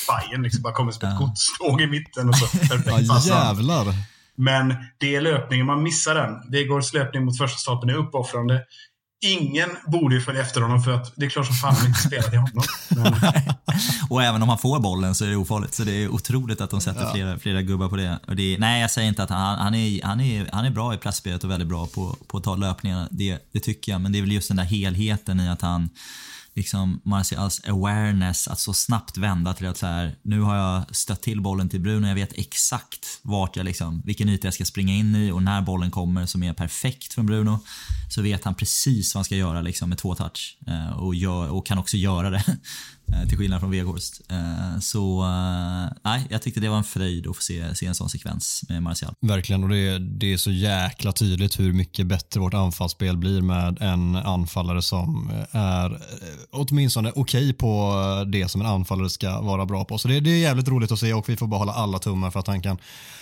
Bayern. Liksom bara kommer som ett ja. godståg i mitten och så. Perfekt ja, jävlar. Men det är löpningen, man missar den. Vegårds löpning mot första stolpen är uppoffrande. Ingen borde ju följa efter honom för att det är klart som fan han inte spelar till honom. Men... och även om han får bollen så är det ofarligt. Så det är otroligt att de sätter ja. flera, flera gubbar på det. Och det är, nej, jag säger inte att han, han, är, han, är, han är bra i pressspelet och väldigt bra på, på att ta löpningarna. Det, det tycker jag. Men det är väl just den där helheten i att han liksom Martials awareness att så snabbt vända till att så här, nu har jag stött till bollen till Bruno, jag vet exakt vart jag liksom, vilken yta jag ska springa in i och när bollen kommer som är perfekt från Bruno så vet han precis vad han ska göra liksom med två touch eh, och, gör, och kan också göra det. Eh, till skillnad från Weghorst. Eh, så eh, nej, jag tyckte det var en fröjd att få se, se en sån sekvens med Martial. Verkligen och det är, det är så jäkla tydligt hur mycket bättre vårt anfallsspel blir med en anfallare som är åtminstone okej okay på det som en anfallare ska vara bra på. Så det, det är jävligt roligt att se och vi får bara hålla alla tummar för att han kan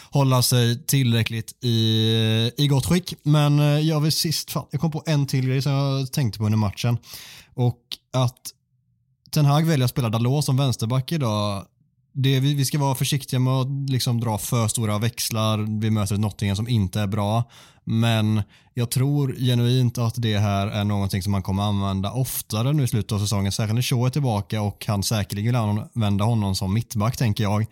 hålla sig tillräckligt i, i gott skick. Men jag vill sist, fan, jag kom på en till grej som jag tänkte på under matchen. Och att Ten Hag väljer att spela Dalot som vänsterback idag. Det, vi, vi ska vara försiktiga med att liksom dra för stora växlar. Vi möter ett Nottingham som inte är bra. Men jag tror genuint att det här är någonting som man kommer använda oftare nu i slutet av säsongen. Särskilt när Shaw är tillbaka och han säkerligen vill använda honom som mittback tänker jag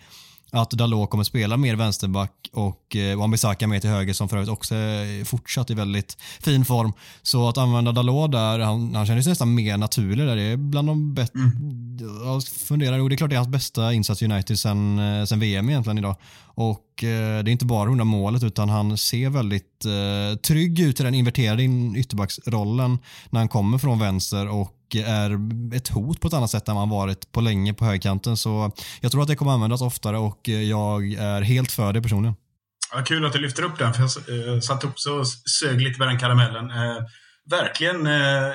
att Dalot kommer spela mer vänsterback och eh, Wan-Bissaka mer till höger som för övrigt också är fortsatt i väldigt fin form. Så att använda Dalot där, han, han känns nästan mer naturlig där. Det är bland de bättre, mm. jag funderar, och det är klart det är hans bästa insats i United sen, eh, sen VM egentligen idag. Och eh, det är inte bara det målet utan han ser väldigt eh, trygg ut i den inverterade ytterbacksrollen när han kommer från vänster och är ett hot på ett annat sätt än man varit på länge på högkanten. Så jag tror att det kommer användas oftare och eh, jag är helt för det personligen. Ja, kul att du lyfter upp den, för jag eh, satt upp så sög lite med den karamellen. Eh, verkligen eh,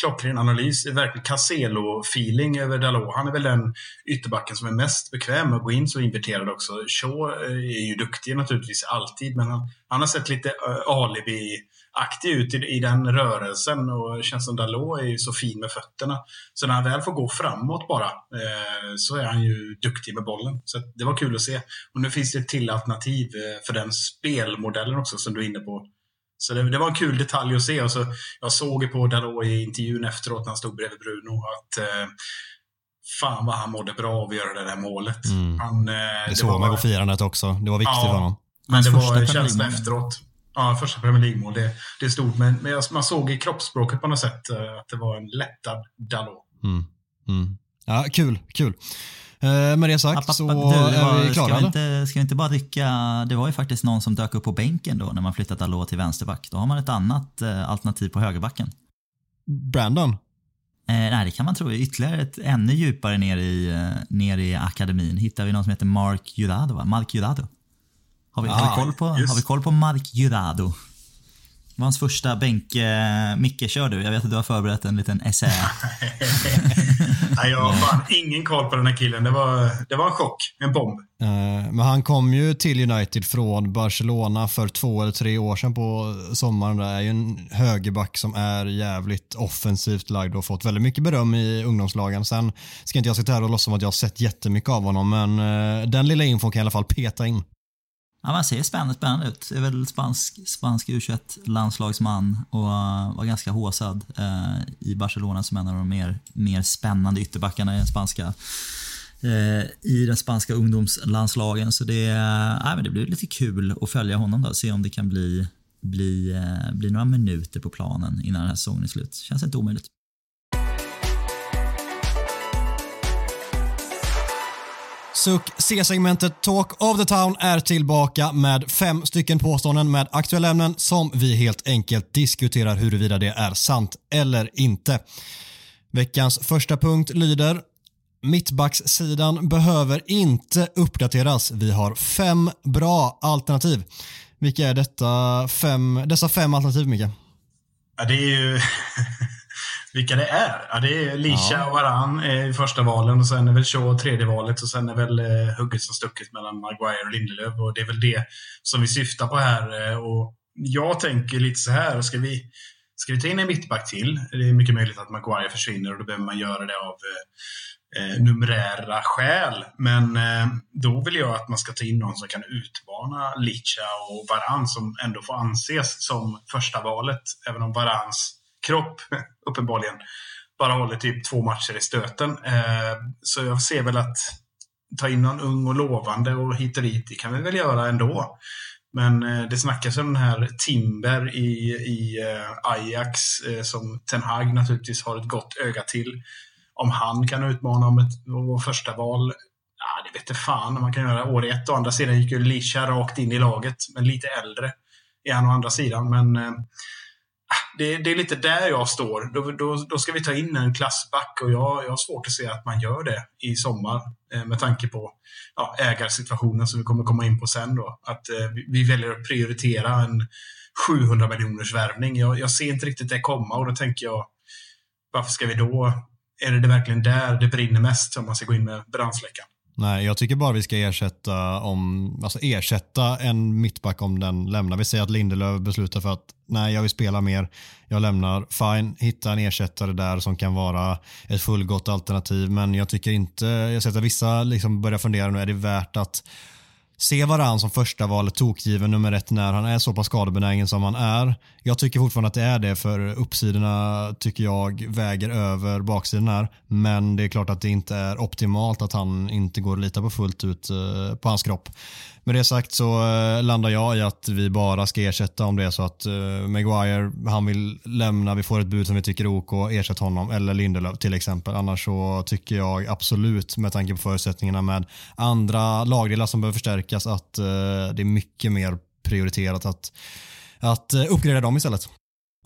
klockren analys. Verkligen Caselo-feeling över Dalot. Han är väl den ytterbacken som är mest bekväm med att gå in så inverterad också. Shaw eh, är ju duktig naturligtvis alltid, men han, han har sett lite alibi aktig ut i, i den rörelsen och det känns som Dalot är ju så fin med fötterna. Så när han väl får gå framåt bara eh, så är han ju duktig med bollen. Så det var kul att se. Och nu finns det ett till alternativ eh, för den spelmodellen också som du är inne på. Så det, det, var en kul detalj att se. Och så, jag såg ju på Dalot i intervjun efteråt när han stod bredvid Bruno att eh, fan vad han mådde bra av att göra det där målet. Mm. Han, eh, det, det såg man på firandet också. Det var viktigt ja, för honom. Men det var känsla efteråt. Ja, första Premier League-mål. Det, det är stort, men, men man såg i kroppsspråket på något sätt eh, att det var en lättad Dalot. Mm. Mm. Ja, kul, kul. Eh, med det sagt app, så du, är vi klara. Ska vi, inte, ska vi inte bara rycka, det var ju faktiskt någon som dök upp på bänken då när man flyttat Dalot till vänsterback. Då har man ett annat eh, alternativ på högerbacken. Brandon? Eh, nej, det kan man tro. Ytterligare ett ännu djupare ner i, ner i akademin hittar vi någon som heter Mark Jurado. Va? Mark Jurado. Har vi, ah, har vi, koll, på, har vi koll på Mark Jurado? Det var hans första bänk. Eh, Micke, kör du. Jag vet att du har förberett en liten essä. Nej, jag har fan ingen koll på den här killen. Det var, det var en chock. En bomb. Uh, men han kom ju till United från Barcelona för två eller tre år sedan på sommaren. Det är ju en högerback som är jävligt offensivt lagd och fått väldigt mycket beröm i ungdomslagen. Sen ska inte jag sitta här och låtsas som att jag har sett jättemycket av honom, men uh, den lilla infon kan jag i alla fall peta in. Ja, man ser spännande, spännande ut. Det är väl spansk, spansk U21-landslagsman och eh, var ganska håsad eh, i Barcelona som en av de mer, mer spännande ytterbackarna i den spanska eh, i den spanska ungdomslandslagen. Så det, eh, men det blir lite kul att följa honom då, se om det kan bli, bli, eh, bli några minuter på planen innan den här säsongen är slut. Känns inte omöjligt. Suck C-segmentet Talk of the Town är tillbaka med fem stycken påståenden med aktuella ämnen som vi helt enkelt diskuterar huruvida det är sant eller inte. Veckans första punkt lyder Mittbackssidan behöver inte uppdateras. Vi har fem bra alternativ. Vilka är detta fem, dessa fem alternativ, Micke? Ja, det är ju vilka det är. Ja, det är Lisha ja. och Varan i första valen och sen är väl Shaw tredje valet och sen är väl eh, hugget som stucket mellan Maguire och Lindelöf och det är väl det som vi syftar på här. Eh, och jag tänker lite så här, ska vi, ska vi ta in en mittback till? Det är mycket möjligt att Maguire försvinner och då behöver man göra det av eh, eh numerära skäl. Men eh, då vill jag att man ska ta in någon som kan utmana Licha och Varan som ändå får anses som första valet, även om Varans kropp, uppenbarligen, bara håller typ två matcher i stöten. Eh, så jag ser väl att ta in någon ung och lovande och hit och dit, det kan vi väl göra ändå. Men eh, det snackas om den här Timber i, i eh, Ajax eh, som Ten Hag naturligtvis har ett gott öga till. Om han kan utmana om ett om första val, ja, det vet fan om man kan göra år ett. Å andra sidan gick ju Lisha rakt in i laget, men lite äldre är han å andra sidan. Men eh, det, det, är lite där jag står. Då, då, då, ska vi ta in en klassback och jag, jag har svårt att se att man gör det i sommar eh, med tanke på ja, ägarsituationen som vi kommer komma in på sen. Då. Att eh, vi, väljer att prioritera en 700 miljoners värvning. Jag, jag, ser inte riktigt det komma och då tänker jag varför ska vi då? Är det, det verkligen där det brinner mest om man ska gå in med brandsläckaren? Nej, jag tycker bara vi ska ersätta, om, alltså ersätta en mittback om den lämnar. Vi säger att Lindelöf beslutar för att nej, jag vill spela mer, jag lämnar. Fine, hitta en ersättare där som kan vara ett fullgott alternativ. Men jag tycker inte, jag ser att vissa liksom börjar fundera nu, är det värt att se varann som första valet tokgiven nummer ett när han är så pass skadebenägen som han är. Jag tycker fortfarande att det är det för uppsidorna tycker jag väger över baksidorna här. Men det är klart att det inte är optimalt att han inte går att lita på fullt ut eh, på hans kropp. Med det sagt så eh, landar jag i att vi bara ska ersätta om det är så att eh, Maguire, han vill lämna, vi får ett bud som vi tycker är OK, ersätt honom eller Lindelöf till exempel. Annars så tycker jag absolut med tanke på förutsättningarna med andra lagdelar som behöver förstärkas att eh, det är mycket mer prioriterat att, att uppgradera dem istället.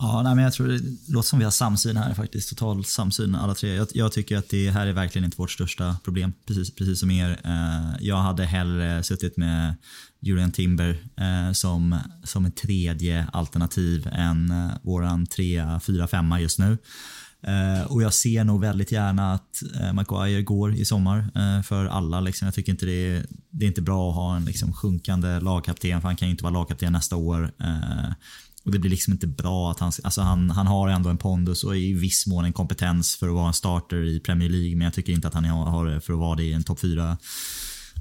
Ja, nej, men jag tror det låter som vi har samsyn här faktiskt. Total samsyn alla tre. Jag, jag, tycker att det här är verkligen inte vårt största problem. Precis, precis som er. Eh, jag hade hellre suttit med Julian Timber eh, som, som ett tredje alternativ än eh, våran trea, fyra, femma just nu. Eh, och jag ser nog väldigt gärna att eh, Maguire går i sommar eh, för alla. Liksom. Jag tycker inte det är, det är inte bra att ha en liksom, sjunkande lagkapten för han kan ju inte vara lagkapten nästa år. Och det blir liksom inte bra att han, alltså han, han har ändå en pondus och i viss mån en kompetens för att vara en starter i Premier League. Men jag tycker inte att han har det för att vara det i en topp 4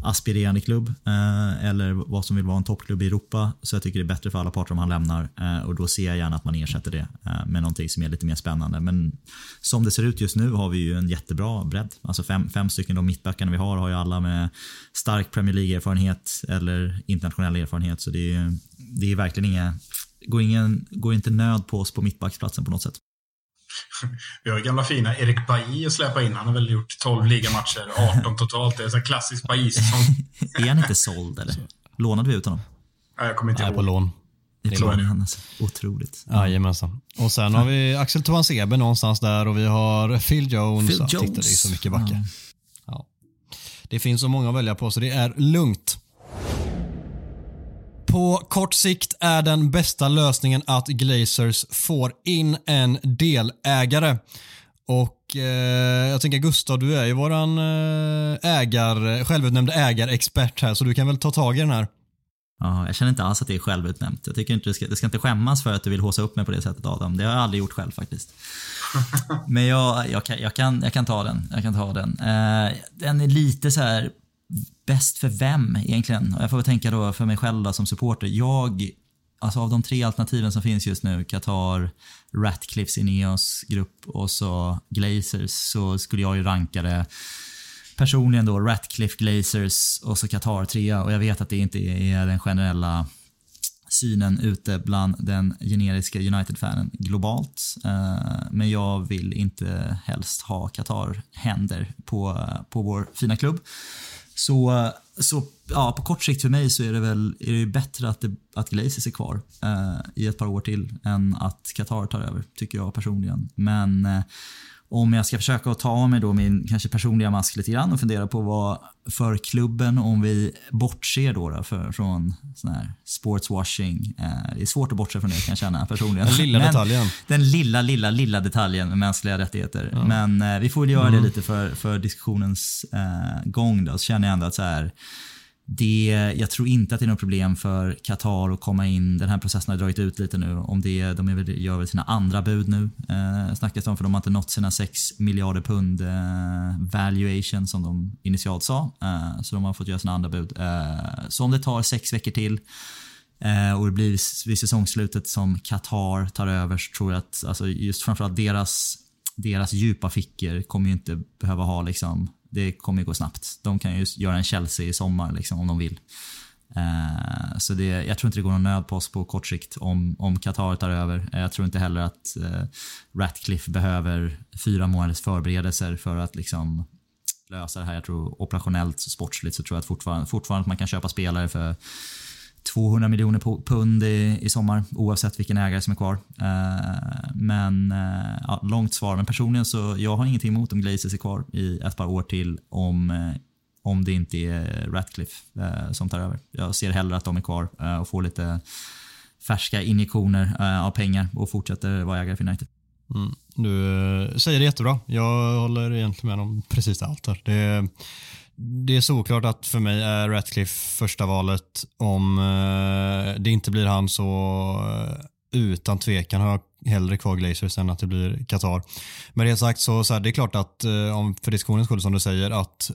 aspirerande klubb eh, eller vad som vill vara en toppklubb i Europa. Så jag tycker det är bättre för alla parter om han lämnar eh, och då ser jag gärna att man ersätter det eh, med någonting som är lite mer spännande. Men som det ser ut just nu har vi ju en jättebra bredd. Alltså fem, fem stycken de mittbackarna vi har har ju alla med stark Premier League-erfarenhet eller internationell erfarenhet. Så det är, det är verkligen inga går, ingen, går inte nöd på oss på mittbacksplatsen på något sätt. Vi har gamla fina Erik Bailly att släppa in. Han har väl gjort 12 ligamatcher, 18 totalt. Det är en klassisk Bailly-säsong. är han inte såld eller? Lånade vi ut honom? Ja, jag kommer inte ihåg. på lån. Det är lån. Han alltså. Otroligt. Jajamensan. Och sen har vi Axel Tovansebe någonstans där och vi har Phil Jones. Phil Jones. Titta, det är så mycket backar. Ja. ja. Det finns så många att välja på så det är lugnt. På kort sikt är den bästa lösningen att Glazers får in en delägare. Och eh, jag tänker Gustav, du är ju våran eh, ägar, självutnämnde ägarexpert här så du kan väl ta tag i den här. Ja, jag känner inte alls att det är självutnämnt. Jag tycker inte du ska, du ska inte skämmas för att du vill håsa upp mig på det sättet Adam. Det har jag aldrig gjort själv faktiskt. Men jag, jag, kan, jag, kan, jag kan ta den. Jag kan ta den. Eh, den är lite så här bäst för vem egentligen? Jag får väl tänka då för mig själv då, som supporter. Jag, alltså av de tre alternativen som finns just nu, Qatar, Ratcliffs Ineos grupp och så Glazers, så skulle jag ju ranka det personligen då Ratcliffe, Glazers och så Qatar trea och jag vet att det inte är den generella synen ute bland den generiska United-fanen globalt. Eh, men jag vill inte helst ha Qatar-händer på, eh, på vår fina klubb. Så, så ja, på kort sikt för mig så är det väl är det bättre att, det, att Glazers är kvar eh, i ett par år till än att Qatar tar över, tycker jag personligen. Men eh, om jag ska försöka att ta av mig då min kanske personliga mask lite grann och fundera på vad för klubben, om vi bortser då, då för, från sån här sportswashing. Eh, det är svårt att bortse från det kan jag känna personligen. Den lilla Men, detaljen. Den lilla, lilla, lilla detaljen med mänskliga rättigheter. Ja. Men eh, vi får väl göra mm. det lite för, för diskussionens eh, gång då, så känner jag ändå att så här det, jag tror inte att det är något problem för Qatar att komma in. Den här processen har dragit ut lite nu. Om det, de är gör väl sina andra bud nu, eh, snackas om, för de har inte nått sina 6 miljarder pund eh, valuation som de initialt sa. Eh, så de har fått göra sina andra bud. Eh, så om det tar sex veckor till eh, och det blir vid säsongslutet som Qatar tar över så tror jag att alltså just framförallt deras, deras djupa fickor kommer ju inte behöva ha liksom det kommer gå snabbt. De kan ju göra en Chelsea i sommar liksom, om de vill. Eh, så det, jag tror inte det går någon nöd på oss på kort sikt om, om Qatar tar över. Eh, jag tror inte heller att eh, Ratcliffe behöver fyra månaders förberedelser för att liksom lösa det här. Jag tror operationellt, sportsligt så tror jag att fortfarande, fortfarande att man kan köpa spelare för 200 miljoner pund i, i sommar oavsett vilken ägare som är kvar. Uh, men uh, ja, långt svar. Men personligen så jag har ingenting emot om Glazers är kvar i ett par år till om, uh, om det inte är Ratcliffe som tar över. Jag ser hellre att de är kvar och får lite färska injektioner av pengar och fortsätter vara ägare för United. Mm. Du säger det jättebra. Jag håller egentligen med om precis allt här. Det, det är såklart att för mig är Ratcliffe första valet. Om eh, det inte blir han så eh, utan tvekan har jag hellre kvar Glazers än att det blir Qatar. Men det sagt så, så här, det är klart att eh, om för diskussionens skull som du säger att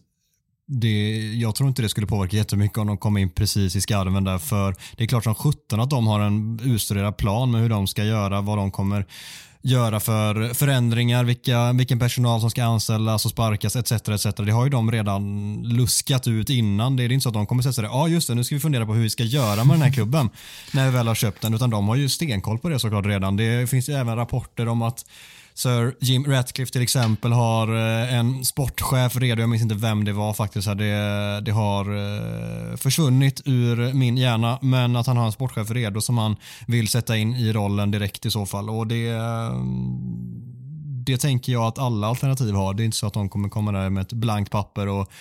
det, jag tror inte det skulle påverka jättemycket om de kom in precis i skarven där för det är klart som sjutton att de har en utstuderad plan med hur de ska göra, vad de kommer göra för förändringar, vilka, vilken personal som ska anställas och sparkas etc. etc. Det har ju de redan luskat ut innan. Det är inte så att de kommer säga sådär, ja ah, just det, nu ska vi fundera på hur vi ska göra med den här klubben när vi väl har köpt den, utan de har ju stenkoll på det såklart redan. Det finns ju även rapporter om att Sir Jim Ratcliffe till exempel har eh, en sportchef redo, jag minns inte vem det var faktiskt, det, det har eh, försvunnit ur min hjärna, men att han har en sportchef redo som han vill sätta in i rollen direkt i så fall. Och det, eh, det tänker jag att alla alternativ har. Det är inte så att de kommer komma där med ett blankt papper och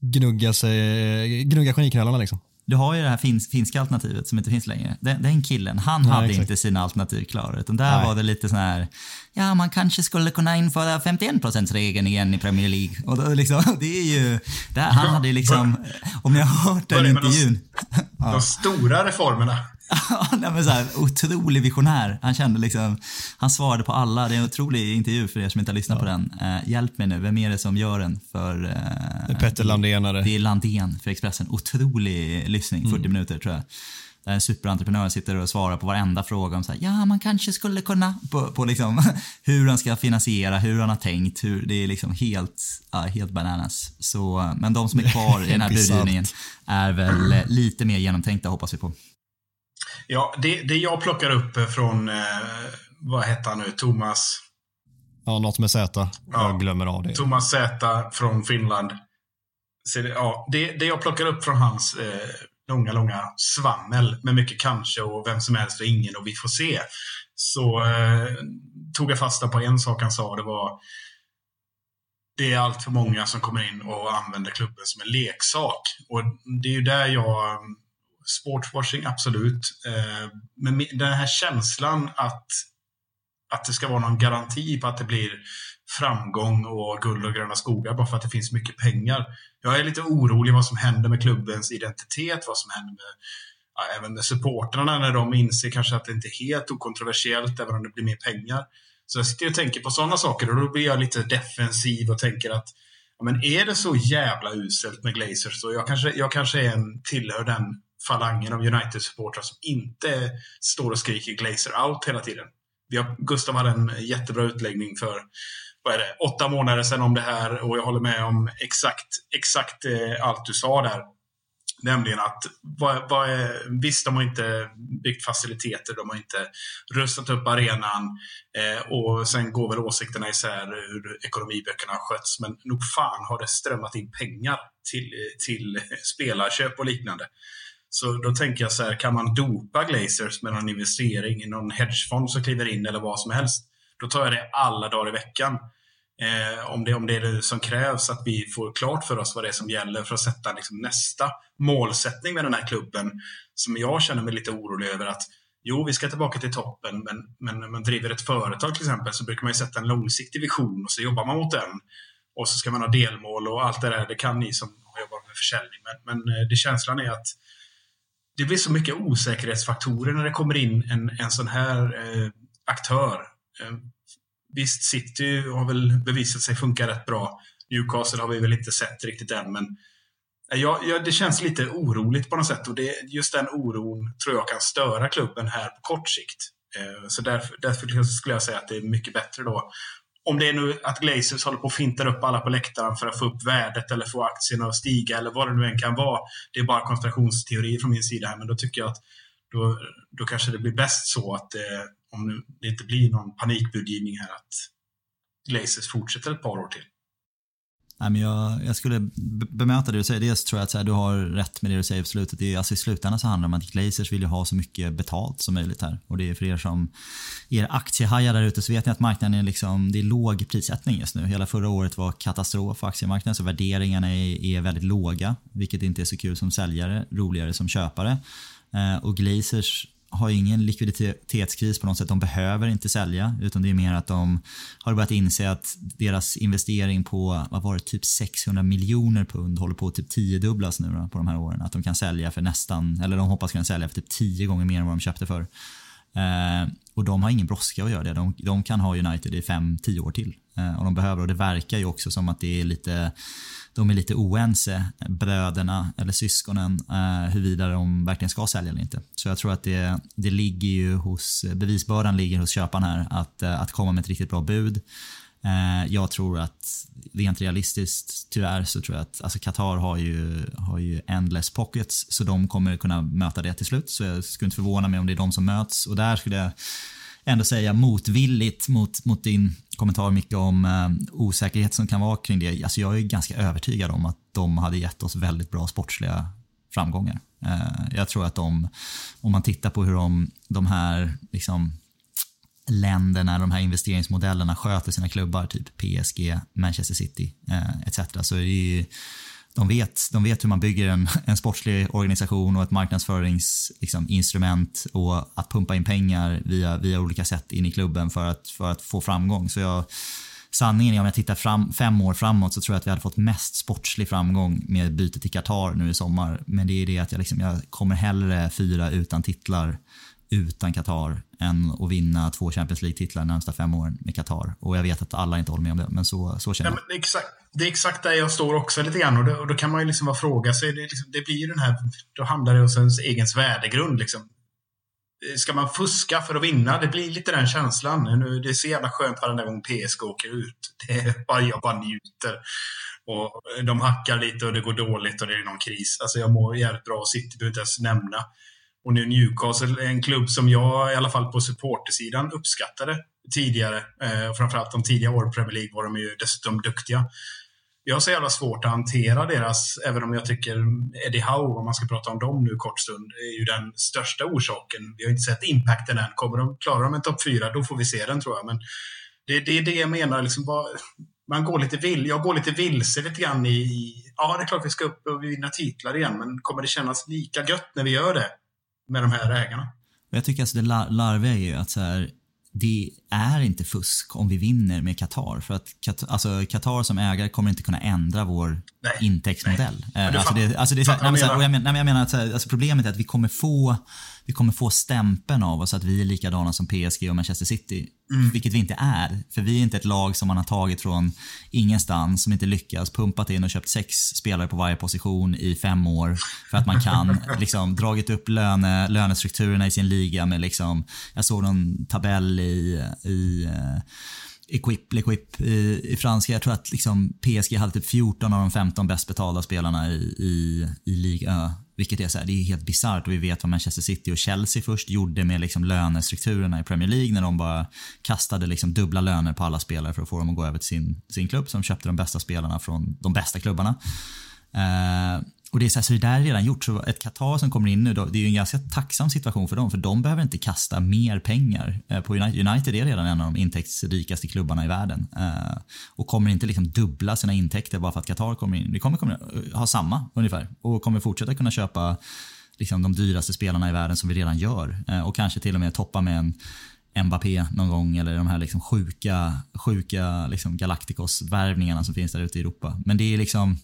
gnugga, sig, gnugga geniknölarna liksom. Du har ju det här finsk, finska alternativet som inte finns längre. Den, den killen, han Nej, hade exakt. inte sina alternativ klara. Utan där Nej. var det lite sån här, ja man kanske skulle kunna införa 51%-regeln igen i Premier League. Och då liksom, det är ju, där, han hade ju liksom, om ni har hört den intervjun. De, de stora reformerna. Nej, men så här, otrolig visionär. Han kände liksom, han svarade på alla. Det är en otrolig intervju för er som inte har lyssnat ja. på den. Uh, hjälp mig nu, vem är det som gör den för... Det är Petter Landénare. Det är Landén för Expressen. Otrolig lyssning, 40 mm. minuter tror jag. Där en superentreprenör sitter och svarar på varenda fråga om så här, ja, man kanske skulle kunna, på, på liksom, hur han ska finansiera, hur han har tänkt, hur, det är liksom helt, ja, helt bananas. Så, men de som är kvar i den här budgivningen är väl lite mer genomtänkta hoppas vi på. Ja, det, det jag plockar upp från, eh, vad hette han nu, Thomas? Ja, något med Z. Jag glömmer av det. Thomas Z från Finland. Så det, ja, det, det jag plockar upp från hans eh, långa, långa svammel med mycket kanske och vem som helst och ingen och vi får se. Så eh, tog jag fasta på en sak han sa. Det var det är allt för många som kommer in och använder klubben som en leksak. Och det är ju där jag sportswashing, absolut. Eh, men den här känslan att, att det ska vara någon garanti på att det blir framgång och guld och gröna skogar bara för att det finns mycket pengar. Jag är lite orolig vad som händer med klubbens identitet, vad som händer med ja, även med supportrarna när de inser kanske att det inte är helt okontroversiellt även om det blir mer pengar. Så jag sitter och tänker på sådana saker och då blir jag lite defensiv och tänker att ja, men är det så jävla uselt med Glazers så jag kanske, jag kanske är en, tillhör den falangen av United-supportrar som inte står och skriker Glazer out hela tiden. Vi har, Gustav hade en jättebra utläggning för vad är det, åtta månader sedan om det här och jag håller med om exakt, exakt eh, allt du sa där. Nämligen att vad, vad är, visst, de har inte byggt faciliteter, de har inte rustat upp arenan eh, och sen går väl åsikterna isär hur ekonomiböckerna har skötts. Men nog fan har det strömmat in pengar till, till eh, spelarköp och liknande. Så då tänker jag så här, kan man dopa Glazers med någon investering i någon hedgefond som kliver in eller vad som helst? Då tar jag det alla dagar i veckan. Eh, om, det, om det är det som krävs, att vi får klart för oss vad det är som gäller för att sätta liksom, nästa målsättning med den här klubben. Som jag känner mig lite orolig över att Jo, vi ska tillbaka till toppen, men, men när man driver ett företag till exempel så brukar man ju sätta en långsiktig vision och så jobbar man mot den. Och så ska man ha delmål och allt det där, det kan ni som jobbar med försäljning. Men, men eh, det känslan är att det blir så mycket osäkerhetsfaktorer när det kommer in en, en sån här eh, aktör. Eh, visst, City har väl bevisat sig funka rätt bra. Newcastle har vi väl inte sett riktigt än, men eh, ja, ja, det känns lite oroligt på något sätt och det, just den oron tror jag kan störa klubben här på kort sikt. Eh, så därför, därför skulle jag säga att det är mycket bättre då om det är nu att Glazers håller på att finta upp alla på läktaren för att få upp värdet eller få aktierna att stiga eller vad det nu än kan vara. Det är bara konspirationsteori från min sida här, men då tycker jag att då, då kanske det blir bäst så att eh, om det inte blir någon panikbudgivning här att Glazers fortsätter ett par år till. Nej, men jag, jag skulle bemöta det du säger. Dels tror jag att här, du har rätt med det du säger på slutet. Det är, alltså I slutändan så handlar det om att Glazers vill ju ha så mycket betalt som möjligt här. Och det är för er som er aktiehajar där ute så vet ni att marknaden är liksom, det är låg prissättning just nu. Hela förra året var katastrof för aktiemarknaden så värderingarna är, är väldigt låga. Vilket inte är så kul som säljare, roligare som köpare. Eh, och Glazers har ingen likviditetskris på något sätt. De behöver inte sälja utan det är mer att de har börjat inse att deras investering på, vad var det, typ 600 miljoner pund håller på att typ tiodubblas nu då, på de här åren. Att de kan sälja för nästan, eller de hoppas kunna sälja för typ tio gånger mer än vad de köpte för. Eh, och de har ingen brådska att göra det. De, de kan ha United i fem, tio år till. Eh, och de behöver, och det verkar ju också som att det är lite de är lite oense, bröderna eller syskonen, eh, huruvida de verkligen ska sälja eller inte. Så jag tror att det, det ligger ju hos, bevisbördan ligger hos köparen här att, eh, att komma med ett riktigt bra bud. Eh, jag tror att rent realistiskt, tyvärr, så tror jag att alltså Qatar har ju, har ju endless pockets så de kommer kunna möta det till slut. Så jag skulle inte förvåna mig om det är de som möts och där skulle jag ändå säga motvilligt mot, mot din kommentar mycket om eh, osäkerhet som kan vara kring det. Alltså jag är ganska övertygad om att de hade gett oss väldigt bra sportsliga framgångar. Eh, jag tror att de, om man tittar på hur de, de här liksom, länderna, de här investeringsmodellerna sköter sina klubbar, typ PSG, Manchester City eh, etc. Så är det ju de vet, de vet hur man bygger en, en sportslig organisation och ett marknadsföringsinstrument liksom, och att pumpa in pengar via, via olika sätt in i klubben för att, för att få framgång. Så jag, sanningen är om jag tittar fram, fem år framåt så tror jag att vi hade fått mest sportslig framgång med bytet till Qatar nu i sommar. Men det är det att jag, liksom, jag kommer hellre fira utan titlar utan Qatar än att vinna två Champions League-titlar de närmsta fem åren med Qatar. Och jag vet att alla inte håller med om det, men så, så känner jag. Ja, exakt, det är exakt där jag står också lite grann. Och, det, och då kan man ju liksom bara fråga sig, det, liksom, det blir ju den här, då handlar det om ens egen värdegrund. Liksom. Ska man fuska för att vinna? Det blir lite den känslan. Nu, det är så jävla skönt varenda gång PSG åker ut. Det är bara, jag bara njuter. Och de hackar lite och det går dåligt och det är någon kris. Alltså jag mår jävligt bra. City behöver inte ens nämna. Och nu Newcastle är en klubb som jag i alla fall på supportersidan uppskattade tidigare. Eh, framförallt de tidiga åren i Premier League var de ju dessutom duktiga. Jag har så jävla svårt att hantera deras, även om jag tycker Eddie Howe, om man ska prata om dem nu kort stund, är ju den största orsaken. Vi har inte sett impacten än. Kommer de, klarar de en topp fyra, då får vi se den tror jag. Men det, det är det jag menar, liksom bara, man går lite vill, jag går lite vilse lite grann i, ja det är klart vi ska upp och vinna titlar igen, men kommer det kännas lika gött när vi gör det? Med de här ägarna. Jag tycker alltså det larviga är ju att så här, det är inte fusk om vi vinner med Qatar. För att alltså, Qatar som ägare kommer inte kunna ändra vår nej, intäktsmodell. Nej. Eh, alltså det, alltså det, nej, jag, menar, jag menar att alltså problemet är att vi kommer få vi kommer få stämpeln av oss att vi är likadana som PSG och Manchester City. Mm. Vilket vi inte är. För vi är inte ett lag som man har tagit från ingenstans, som inte lyckas, pumpat in och köpt sex spelare på varje position i fem år. För att man kan, liksom, dragit upp löne, lönestrukturerna i sin liga med liksom, jag såg någon tabell i, i uh, Equip, L'Equip i, i franska. Jag tror att liksom PSG hade typ 14 av de 15 bäst betalda spelarna i, i, i Ligue vilket är, så här, det är helt bisarrt och vi vet vad Manchester City och Chelsea först gjorde med liksom lönestrukturerna i Premier League när de bara kastade liksom dubbla löner på alla spelare för att få dem att gå över till sin, sin klubb som köpte de bästa spelarna från de bästa klubbarna. Eh, och det är så, här, så det där är redan gjort. Så ett Qatar som kommer in nu, då, det är ju en ganska tacksam situation för dem. För de behöver inte kasta mer pengar eh, på United. United är redan en av de intäktsrikaste klubbarna i världen. Eh, och kommer inte liksom dubbla sina intäkter bara för att Qatar kommer in. Vi kommer, kommer eh, ha samma ungefär. Och kommer fortsätta kunna köpa liksom, de dyraste spelarna i världen som vi redan gör. Och kanske till och med toppa med en Mbappé någon gång eller de här liksom sjuka, sjuka liksom Galacticos-värvningarna som finns där ute i Europa. Men det är liksom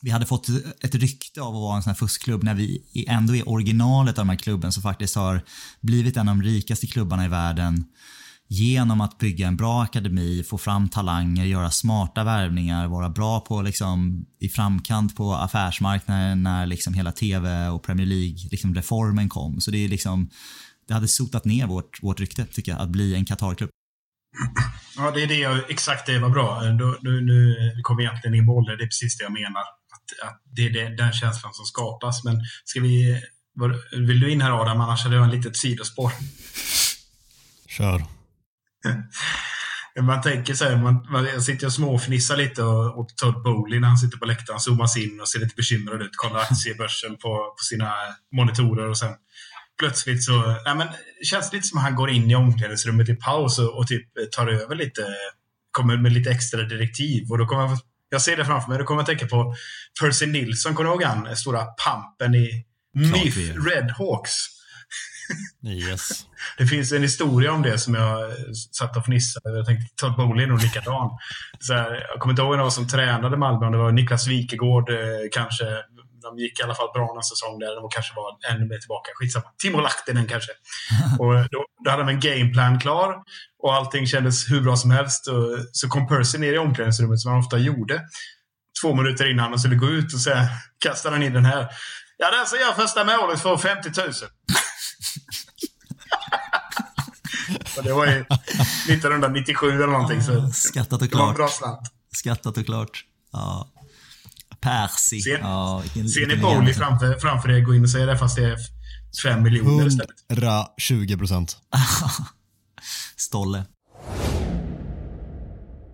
vi hade fått ett rykte av att vara en sån här fuskklubb när vi ändå är originalet av den här klubben som faktiskt har blivit en av de rikaste klubbarna i världen genom att bygga en bra akademi, få fram talanger, göra smarta värvningar, vara bra på liksom, i framkant på affärsmarknaden när liksom hela TV och Premier League-reformen liksom, kom. Så det är liksom, det hade sotat ner vårt, vårt rykte tycker jag, att bli en Qatar-klubb. Ja, det är det jag, exakt det var bra. Då, nu, nu kommer egentligen in bollen, det är precis det jag menar. Att, det är den känslan som skapas. Men ska vi... Vill du in här Adam? Annars hade jag en litet sidospår. Kör. Man tänker så här, man, man, jag sitter och småfnissar lite och, och Todd Bowley när han sitter på läktaren zoomas in och ser lite bekymrad ut. Kollar aktiebörsen på, på sina monitorer och sen plötsligt så nej men, känns det lite som att han går in i omklädningsrummet i paus och, och typ tar över lite, kommer med lite extra direktiv. Och då kommer jag, jag ser det framför mig, då kommer jag tänka på Percy Nilsson, kommer du ihåg han? Stora pampen i MIF Red Hawks. Yes. Det finns en historia om det som jag satt och fnissade Jag tänkte Todd Bowley är nog likadan. Så här, jag kommer inte ihåg vem som tränade Malmö, om det var Niklas Wikegård eh, kanske. De gick i alla fall bra någon säsong där. De kanske var ännu mer tillbaka. Skitsamma. Timo Lahtinen kanske. och då, då hade de en gameplan klar och allting kändes hur bra som helst. Och så kom Percy ner i omklädningsrummet som han ofta gjorde. Två minuter innan han skulle gå ut och så kastade han in den här. Ja, den som gör första målet får 50 000. Och det var ju 1997 eller någonting. Så Skattat och klart. Det var en bra slant. Skattat och klart. Ja. Percy. Ser, ja, vilken, ser ni Bowley framför, framför er gå in och säga det fast det är 5 miljoner istället? 120 procent. Stolle.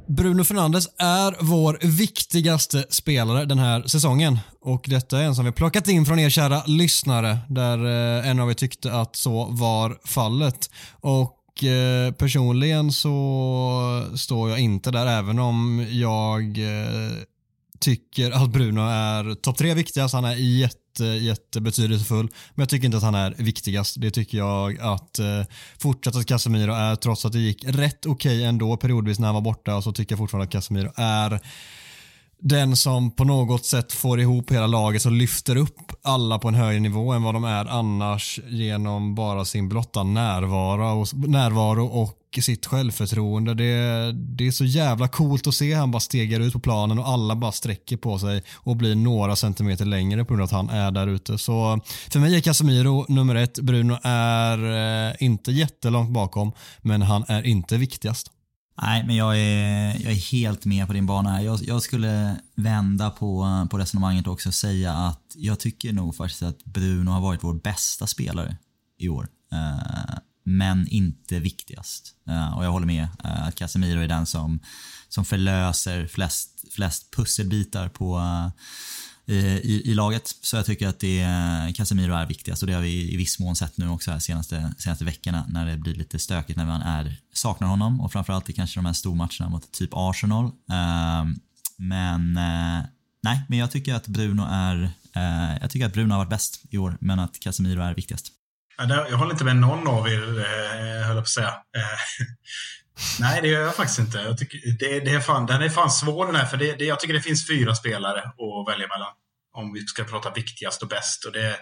Bruno Fernandes är vår viktigaste spelare den här säsongen och detta är en som vi plockat in från er kära lyssnare där eh, en av er tyckte att så var fallet. Och eh, personligen så står jag inte där även om jag eh, tycker att Bruno är topp tre viktigast. Han är jätte jättebetydelsefull. Men jag tycker inte att han är viktigast. Det tycker jag att eh, fortsatt att Casemiro är, trots att det gick rätt okej okay ändå periodvis när han var borta, så tycker jag fortfarande att Casemiro är den som på något sätt får ihop hela laget och lyfter upp alla på en högre nivå än vad de är annars genom bara sin blotta närvaro och, närvaro och sitt självförtroende. Det, det är så jävla coolt att se han bara stegar ut på planen och alla bara sträcker på sig och blir några centimeter längre på grund av att han är där ute. Så för mig är Casemiro nummer ett. Bruno är eh, inte jättelångt bakom, men han är inte viktigast. Nej, men jag är, jag är helt med på din bana här. Jag, jag, skulle vända på, på resonemanget också och säga att jag tycker nog faktiskt att Bruno har varit vår bästa spelare i år. Uh, men inte viktigast. Uh, och jag håller med uh, att Casemiro är den som, som förlöser flest, flest pusselbitar på eh, i, i, laget. Så jag tycker att det, Casemiro är viktigast och det har vi i viss mån sett nu också här senaste, senaste veckorna när det blir lite stökigt när man är, saknar honom och framförallt i kanske de här stormatcherna mot typ Arsenal. Uh, men uh, nej, men jag tycker att Bruno är jag tycker att Bruno har varit bäst i år men att Casemiro är viktigast. Jag håller inte med någon av er, eh, höll jag på att säga. Eh, nej, det gör jag faktiskt inte. Jag tycker, det, det är fan, den är fan svår den här, för det, det, jag tycker det finns fyra spelare att välja mellan. Om vi ska prata viktigast och bäst. Och det,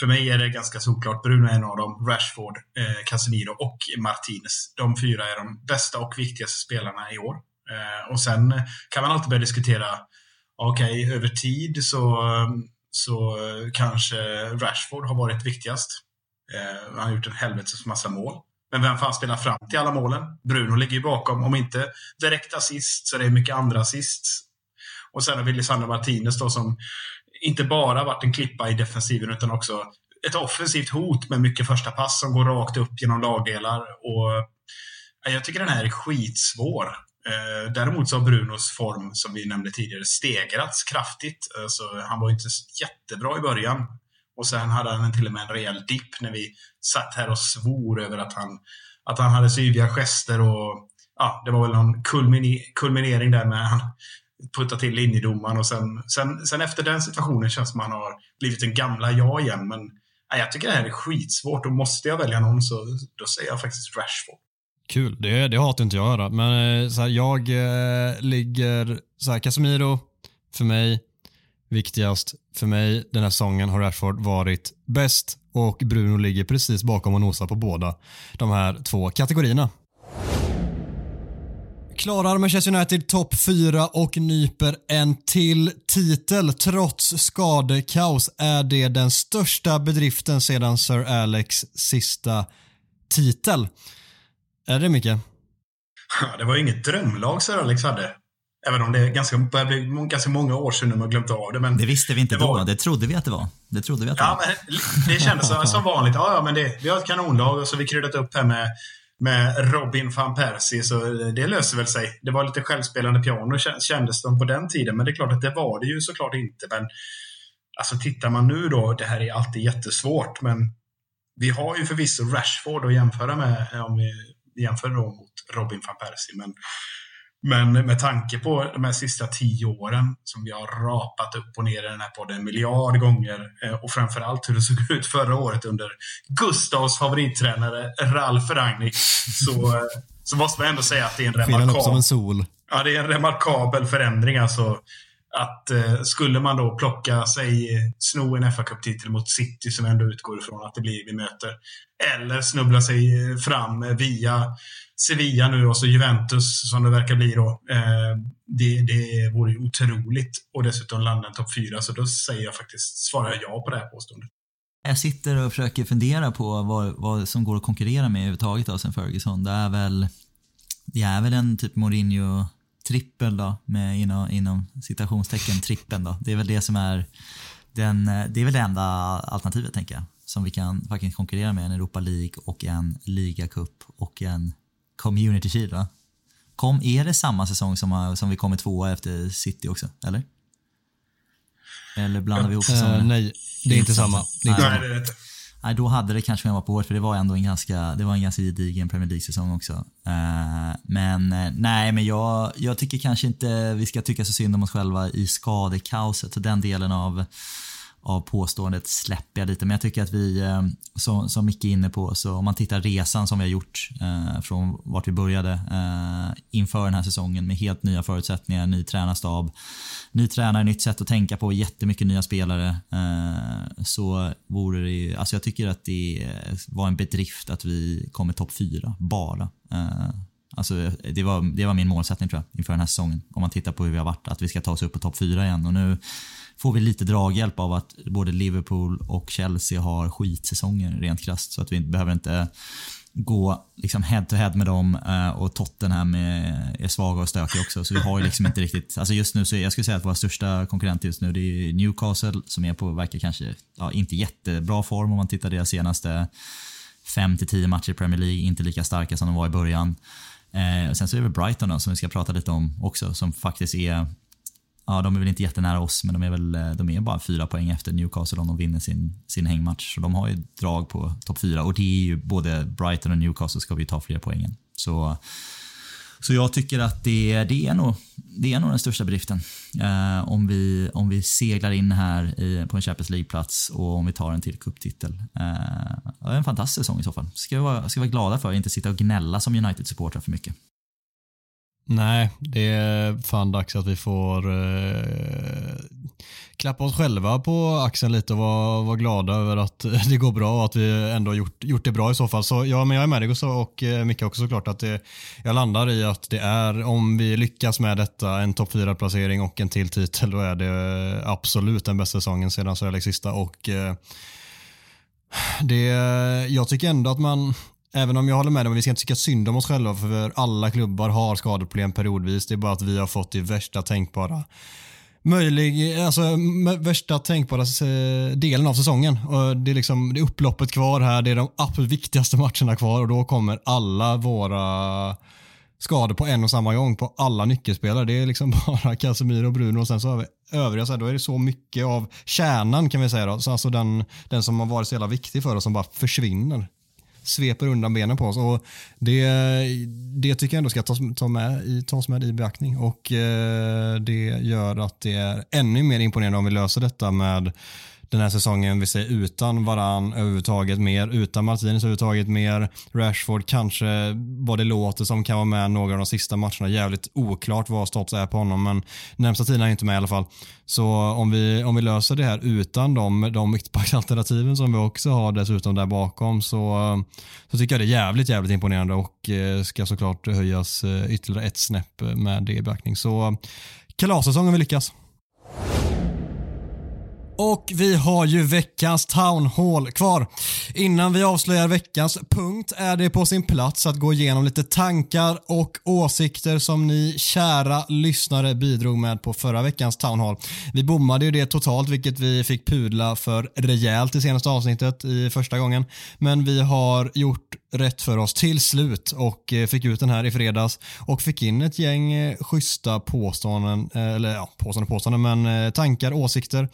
för mig är det ganska såklart. Bruno är en av dem, Rashford, eh, Casemiro och Martinez. De fyra är de bästa och viktigaste spelarna i år. Eh, och sen kan man alltid börja diskutera, okej, okay, över tid så, så kanske Rashford har varit viktigast. Eh, han har gjort en helvetes massa mål. Men vem fan spelar fram till alla målen? Bruno ligger ju bakom, om inte direkt assist så det är mycket andra assist. Och sen har vi Lisandro Martinez då som inte bara varit en klippa i defensiven utan också ett offensivt hot med mycket första pass som går rakt upp genom lagdelar. Och jag tycker den här är skitsvår. Eh, däremot så har Brunos form, som vi nämnde tidigare, stegrats kraftigt. Så han var inte jättebra i början. Och sen hade han till och med en rejäl dipp när vi satt här och svor över att han, att han hade så yviga gester och ja, det var väl någon kulminering där med han putta till linjedomaren och sen, sen, sen efter den situationen känns som han har blivit en gamla jag igen. Men nej, jag tycker det här är skitsvårt och måste jag välja någon så då säger jag faktiskt Rashford. Kul, det, det hatar inte jag att höra. Men eh, så här, jag eh, ligger, så här, Casemiro för mig, viktigast. För mig den här säsongen har Rashford varit bäst och Bruno ligger precis bakom och nosar på båda de här två kategorierna. Klarar Manchester United topp 4 och nyper en till titel trots skadekaos är det den största bedriften sedan Sir Alex sista titel. Är det Micke? Det var ju inget drömlag Sir Alex hade. Även om det ganska, börjar bli ganska många år sedan man glömt av det. Men Det visste vi inte det var- då. Det trodde vi att det var. Det trodde vi att det Ja, var. men det kändes som, som vanligt. Ja, ja, men det, vi har ett kanonlag och så har vi kryddat upp här med, med Robin van Persie, så det löser väl sig. Det var lite självspelande piano kän- kändes de på den tiden, men det är klart att det var det ju såklart inte. Men alltså tittar man nu då, det här är alltid jättesvårt, men vi har ju förvisso Rashford att jämföra med, om vi jämför då mot Robin van Persie, men men med tanke på de här sista tio åren som vi har rapat upp och ner i den här podden en miljard gånger eh, och framförallt hur det såg ut förra året under Gustavs favorittränare Ralf Rangnick så, eh, så måste man ändå säga att det är en remarkabel, ja, det är en remarkabel förändring. Alltså, att eh, skulle man då plocka sig, sno en fa Cup-titel mot City som ändå utgår ifrån att det blir vi möter. Eller snubbla sig fram via Sevilla nu och så Juventus som det verkar bli då. Eh, det, det vore ju otroligt. Och dessutom landa en topp fyra. Så då säger jag faktiskt, svarar jag ja på det här påståendet. Jag sitter och försöker fundera på vad, vad som går att konkurrera med överhuvudtaget alltså, av sen Ferguson. Det är väl, det är väl en typ Mourinho trippel då, med inom, inom citationstecken trippeln då. Det är väl det som är den, det är väl det enda alternativet tänker jag. Som vi kan faktiskt konkurrera med. En Europa League och en ligacup och en Community Shield va? Kom, är det samma säsong som, som vi kommer tvåa efter City också? Eller? Eller blandar vi ihop säsongerna? Eh, nej, det är inte samma. Det är inte Nej, samma. det är det inte. Nej, då hade det kanske varit på hårt för det var ändå en ganska, det var en ganska gedigen Premier League-säsong också. Eh, men eh, nej, men jag, jag tycker kanske inte vi ska tycka så synd om oss själva i skadekaoset. Så den delen av, av påståendet släpper jag lite. Men jag tycker att vi, eh, som, som Micke är inne på, så om man tittar resan som vi har gjort eh, från vart vi började eh, inför den här säsongen med helt nya förutsättningar, ny tränarstab, ny tränare, nytt sätt att tänka på, jättemycket nya spelare. Eh, så vore det ju, alltså jag tycker att det var en bedrift att vi kom i topp fyra, bara. Eh, Alltså, det, var, det var min målsättning tror jag inför den här säsongen. Om man tittar på hur vi har varit, att vi ska ta oss upp på topp fyra igen. Och nu får vi lite draghjälp av att både Liverpool och Chelsea har skitsäsonger rent krasst. Så att vi behöver inte gå liksom head to head med dem eh, och Tottenham är, är svaga och stökiga också. Så vi har ju liksom inte riktigt, alltså just nu så jag skulle säga att våra största konkurrenter just nu det är Newcastle som är på, verkar kanske, ja, inte jättebra form om man tittar deras senaste 5-10 matcher i Premier League, inte lika starka som de var i början. Eh, och sen så är det Brighton då, som vi ska prata lite om också, som faktiskt är Ja, de är väl inte jättenära oss, men de är väl eh, de är bara fyra poäng efter Newcastle om de vinner sin, sin hängmatch. Så de har ju drag på topp fyra och det är ju både Brighton och Newcastle ska vi ta fler poängen. Så, så jag tycker att det, det, är, nog, det är nog den största bedriften. Eh, om, vi, om vi seglar in här i, på en Champions League-plats och om vi tar en till cuptitel. Eh, en fantastisk säsong i så fall. Ska vi vara, ska vi vara glada för, inte sitta och gnälla som United-supportrar för mycket. Nej, det är fan dags att vi får eh, klappa oss själva på axeln lite och vara, vara glada över att det går bra och att vi ändå har gjort, gjort det bra i så fall. Så ja, men jag är med dig och, och eh, Micke också såklart att det, jag landar i att det är, om vi lyckas med detta, en topp 4-placering och en till titel, då är det eh, absolut den bästa säsongen sedan Sverige sista och eh, det, jag tycker ändå att man, även om jag håller med dig, vi ska inte tycka synd om oss själva för alla klubbar har skadeproblem periodvis. Det är bara att vi har fått det värsta tänkbara möjlig, alltså värsta tänkbara eh, delen av säsongen. Och det, är liksom, det är upploppet kvar här, det är de absolut viktigaste matcherna kvar och då kommer alla våra skador på en och samma gång på alla nyckelspelare. Det är liksom bara Casemiro och Bruno och sen så har vi övriga, så här, då är det så mycket av kärnan kan vi säga då. Så alltså den, den som har varit så jävla viktig för oss som bara försvinner. Sveper undan benen på oss. Och det, det tycker jag ändå ska tas, ta med i, tas med i beaktning. Och eh, det gör att det är ännu mer imponerande om vi löser detta med den här säsongen, vi säger utan varann överhuvudtaget mer, utan Martinez överhuvudtaget mer, Rashford kanske vad det låter som kan vara med några av de sista matcherna, jävligt oklart vad status är på honom men närmsta tiden är inte med i alla fall. Så om vi, om vi löser det här utan de, de mittbacksalternativen som vi också har dessutom där bakom så, så tycker jag det är jävligt jävligt imponerande och eh, ska såklart höjas eh, ytterligare ett snäpp med det i beaktning. Så kalassäsong om vi lyckas. Och vi har ju veckans Town Hall kvar. Innan vi avslöjar veckans punkt är det på sin plats att gå igenom lite tankar och åsikter som ni kära lyssnare bidrog med på förra veckans Town Hall. Vi bommade ju det totalt vilket vi fick pudla för rejält i senaste avsnittet i första gången. Men vi har gjort rätt för oss till slut och eh, fick ut den här i fredags och fick in ett gäng eh, schyssta påståenden, eh, eller ja, påståenden påståenden, men tankar, åsikter.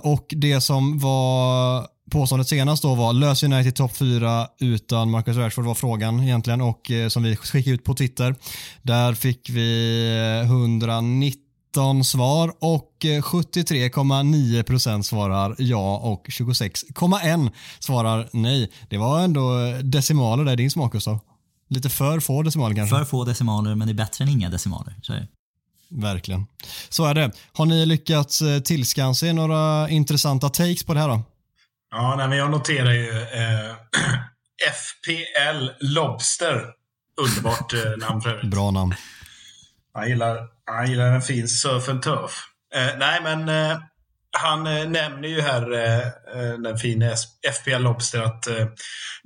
Och det som var påståendet senast då var lös United topp 4 utan Marcus Rashford var frågan egentligen och som vi skickade ut på Twitter. Där fick vi 190 19 svar och 73,9% svarar ja och 26,1% svarar nej. Det var ändå decimaler där, din smak Gustav. Lite för få decimaler kanske? För få decimaler, men det är bättre än inga decimaler. Så är det. Verkligen. Så är det. Har ni lyckats eh, tillskansa er några intressanta takes på det här då? Ja, nej, men jag noterar ju eh, FPL Lobster. Underbart eh, namn för övrigt. Bra namn. Han gillar, han gillar en fin surf and turf. Eh, nej, men eh, han eh, nämner ju här eh, eh den fina FPL Lobster att eh,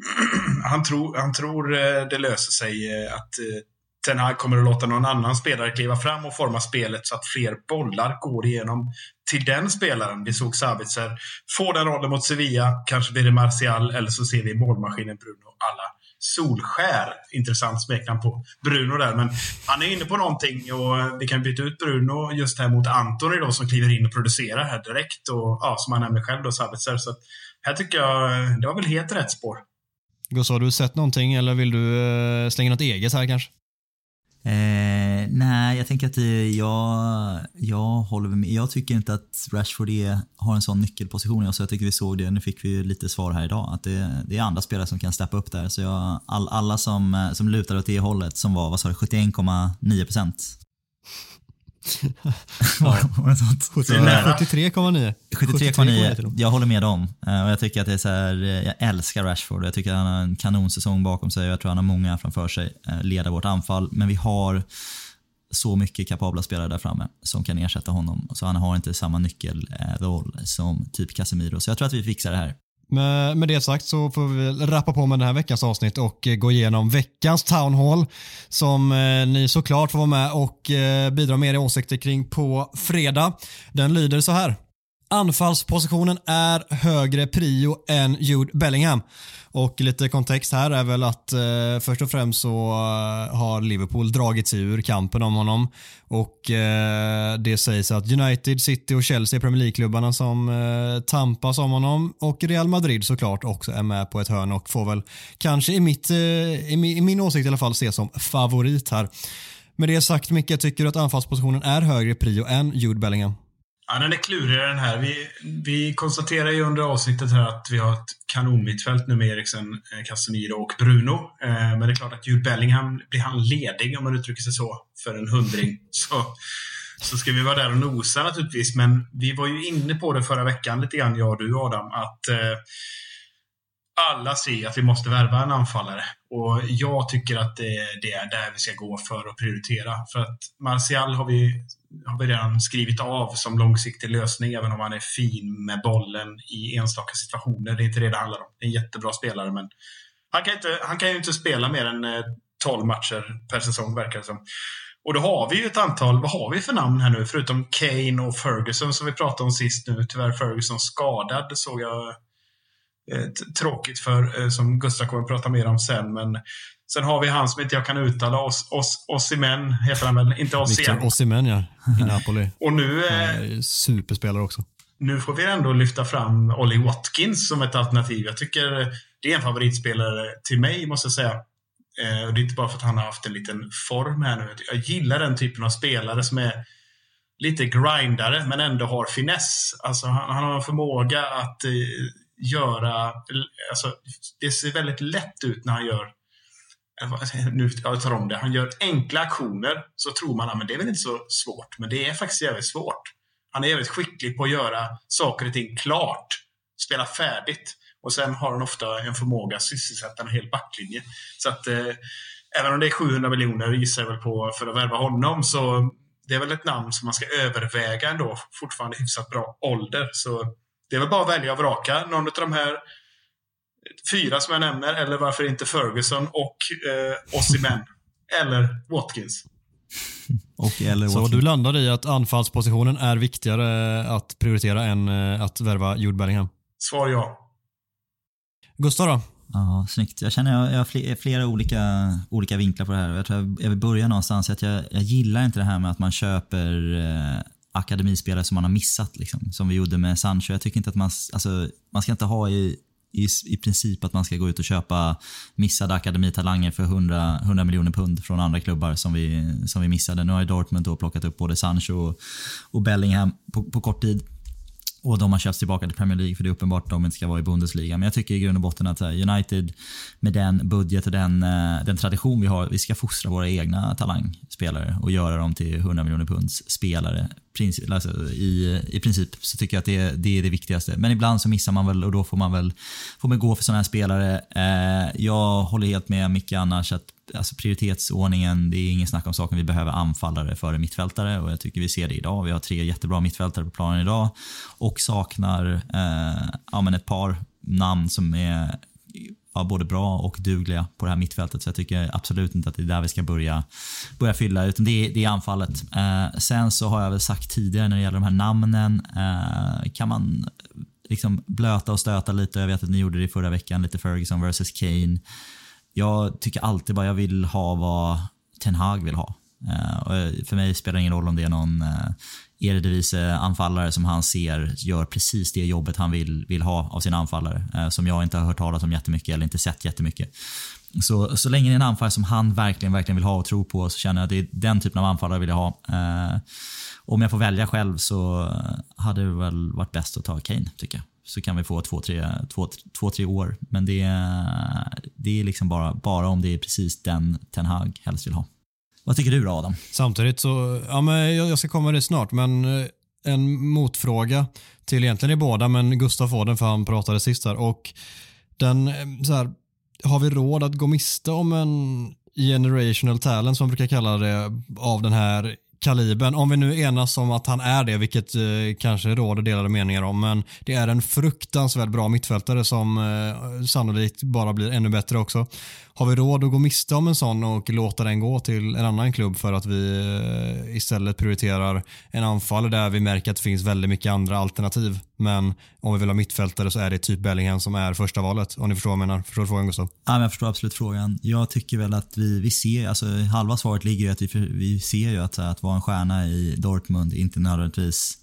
han, tror, han tror eh, det löser sig eh, att eh, Ten Hag kommer att låta någon annan spelare kliva fram och forma spelet så att fler bollar går igenom till den spelaren. Vi såg Sabitzer få den rollen mot Sevilla. Kanske blir det Martial eller så ser vi målmaskinen Bruno alla Solskär, intressant smeknamn på Bruno där. Men han är inne på någonting och vi kan byta ut Bruno just här mot Antoni då som kliver in och producerar här direkt. Och ja, som han nämner själv då, Sabitzer. Så här tycker jag, det var väl helt rätt spår. Gustav, har du sett någonting eller vill du eh, slänga något eget här kanske? Eh, nej, jag tänker att eh, jag, jag håller med. Jag tycker inte att Rashford är, har en sån nyckelposition. Så jag tycker vi såg det, nu fick vi lite svar här idag, att det, det är andra spelare som kan steppa upp där. Så jag, all, alla som, eh, som lutar åt det hållet, som var, vad sa du, 71,9 procent ja. 73,9. 73,9. Jag håller med dem. Eh, och jag tycker att det är så här, eh, jag älskar Rashford. Jag tycker att han har en kanonsäsong bakom sig och jag tror att han har många framför sig. Eh, leda vårt anfall. Men vi har så mycket kapabla spelare där framme som kan ersätta honom. Så han har inte samma nyckelroll som typ Casemiro. Så jag tror att vi fixar det här. Med, med det sagt så får vi rappa på med den här veckans avsnitt och eh, gå igenom veckans Town Hall som eh, ni såklart får vara med och eh, bidra med era åsikter kring på fredag. Den lyder så här. Anfallspositionen är högre prio än Jude Bellingham. Och lite kontext här är väl att eh, först och främst så eh, har Liverpool dragit sig ur kampen om honom. Och eh, det sägs att United, City och Chelsea är Premier League-klubbarna som eh, tampas om honom. Och Real Madrid såklart också är med på ett hörn och får väl kanske i, mitt, eh, i, min, i min åsikt i alla fall ses som favorit här. Med det sagt Micke, tycker du att anfallspositionen är högre prio än Jude Bellingham? Ja, den är klurigare den här. Vi, vi konstaterar ju under avsnittet här att vi har ett kanonmittfält nu med Eriksen, eh, Casemiro och Bruno. Eh, men det är klart att Jude Bellingham, blir han ledig om man uttrycker sig så, för en hundring så, så ska vi vara där och nosa naturligtvis. Men vi var ju inne på det förra veckan lite grann, jag och du Adam, att eh, alla ser att vi måste värva en anfallare. Och jag tycker att det, det, är där vi ska gå för att prioritera. För att Martial har vi, har vi redan skrivit av som långsiktig lösning, även om han är fin med bollen i enstaka situationer. Det är inte det det handlar om. Det är en jättebra spelare, men han kan, inte, han kan ju inte spela mer än eh, 12 matcher per säsong, verkar det som. Och då har vi ju ett antal, vad har vi för namn här nu? Förutom Kane och Ferguson som vi pratade om sist nu. Tyvärr Ferguson skadad, såg jag Eh, tråkigt för, eh, som Gustav kommer att prata mer om sen. Men sen har vi han som inte jag kan uttala, Os, Os, Ossimen heter han väl? Inte Ossimen. Ossimen ja, i Napoli. Och nu... Eh, superspelare också. Nu får vi ändå lyfta fram Ollie Watkins som ett alternativ. Jag tycker det är en favoritspelare till mig, måste jag säga. Eh, och det är inte bara för att han har haft en liten form här nu. Jag gillar den typen av spelare som är lite grindare men ändå har finess. Alltså han, han har en förmåga att eh, göra... Alltså, det ser väldigt lätt ut när han gör nu jag tar om det. Han gör enkla aktioner så tror man ah, att det är väl inte så svårt. Men det är faktiskt jävligt svårt. Han är jävligt skicklig på att göra saker och ting klart. Spela färdigt. Och sen har han ofta en förmåga att sysselsätta en hel backlinje. Så att eh, även om det är 700 miljoner gissar jag väl på för att värva honom så det är väl ett namn som man ska överväga ändå. Fortfarande hyfsat bra ålder. Så det är väl bara att välja och vraka. Någon av de här fyra som jag nämner, eller varför inte Ferguson och eh, Osimhen. Eller Watkins. Och eller Så Watkins. du landar i att anfallspositionen är viktigare att prioritera än eh, att värva Jude Bellingham? Svar ja. Gustav då? Ja, snyggt. Jag känner jag, jag har fle- flera olika, olika vinklar på det här. Jag tror jag, jag vill börja någonstans. Att jag, jag gillar inte det här med att man köper eh, akademispelare som man har missat. Liksom, som vi gjorde med Sancho. Jag tycker inte att man... Alltså, man ska inte ha i, i, i princip att man ska gå ut och köpa missade akademitalanger för 100, 100 miljoner pund från andra klubbar som vi, som vi missade. Nu har ju Dortmund då plockat upp både Sancho och, och Bellingham på, på kort tid. Och de har köpts tillbaka till Premier League för det är uppenbart att de inte ska vara i Bundesliga. Men jag tycker i grund och botten att United med den budget och den, eh, den tradition vi har, vi ska fostra våra egna talangspelare och göra dem till 100 miljoner punds spelare. Princip, alltså, i, I princip så tycker jag att det, det är det viktigaste. Men ibland så missar man väl och då får man väl får man gå för sådana här spelare. Eh, jag håller helt med Micke annars att alltså prioritetsordningen, det är ingen snack om saken. Vi behöver anfallare före mittfältare och jag tycker vi ser det idag. Vi har tre jättebra mittfältare på planen idag och saknar eh, ja, men ett par namn som är ja, både bra och dugliga på det här mittfältet. Så jag tycker absolut inte att det är där vi ska börja, börja fylla, utan det är, det är anfallet. Eh, sen så har jag väl sagt tidigare när det gäller de här namnen, eh, kan man liksom blöta och stöta lite. Jag vet att ni gjorde det i förra veckan, lite Ferguson versus Kane. Jag tycker alltid bara jag vill ha vad Ten Hag vill ha. Eh, och för mig spelar det ingen roll om det är någon uh, Eredivisie-anfallare som han ser gör precis det jobbet han vill, vill ha av sina anfallare. Eh, som jag inte har hört talas om jättemycket eller inte sett jättemycket. Så, så länge det är en anfallare som han verkligen, verkligen vill ha och tro på så känner jag att det är den typen av anfallare jag vill ha. Eh, om jag får välja själv så hade det väl varit bäst att ta Kane, tycker jag. Så kan vi få två, tre, två, två, tre år. Men det, det är liksom bara, bara om det är precis den Ten Hag helst vill ha. Vad tycker du då Adam? Samtidigt så, ja men jag, jag ska komma det snart, men eh, en motfråga till egentligen er båda, men Gustav får den för han pratade sist här. Och den, eh, så här, har vi råd att gå miste om en generational talent som man brukar kalla det av den här kalibern. Om vi nu enas om att han är det, vilket eh, kanske råder delade meningar om, men det är en fruktansvärt bra mittfältare som eh, sannolikt bara blir ännu bättre också. Har vi råd att gå miste om en sån och låta den gå till en annan klubb för att vi eh, istället prioriterar en anfallare där vi märker att det finns väldigt mycket andra alternativ. Men om vi vill ha mittfältare så är det typ Bellingham som är första valet. Om ni förstår vad jag menar. Förstår du frågan Gustav? Ja, men jag förstår absolut frågan. Jag tycker väl att vi, vi ser, alltså halva svaret ligger i att vi, vi ser ju att, att vara en stjärna i Dortmund inte nödvändigtvis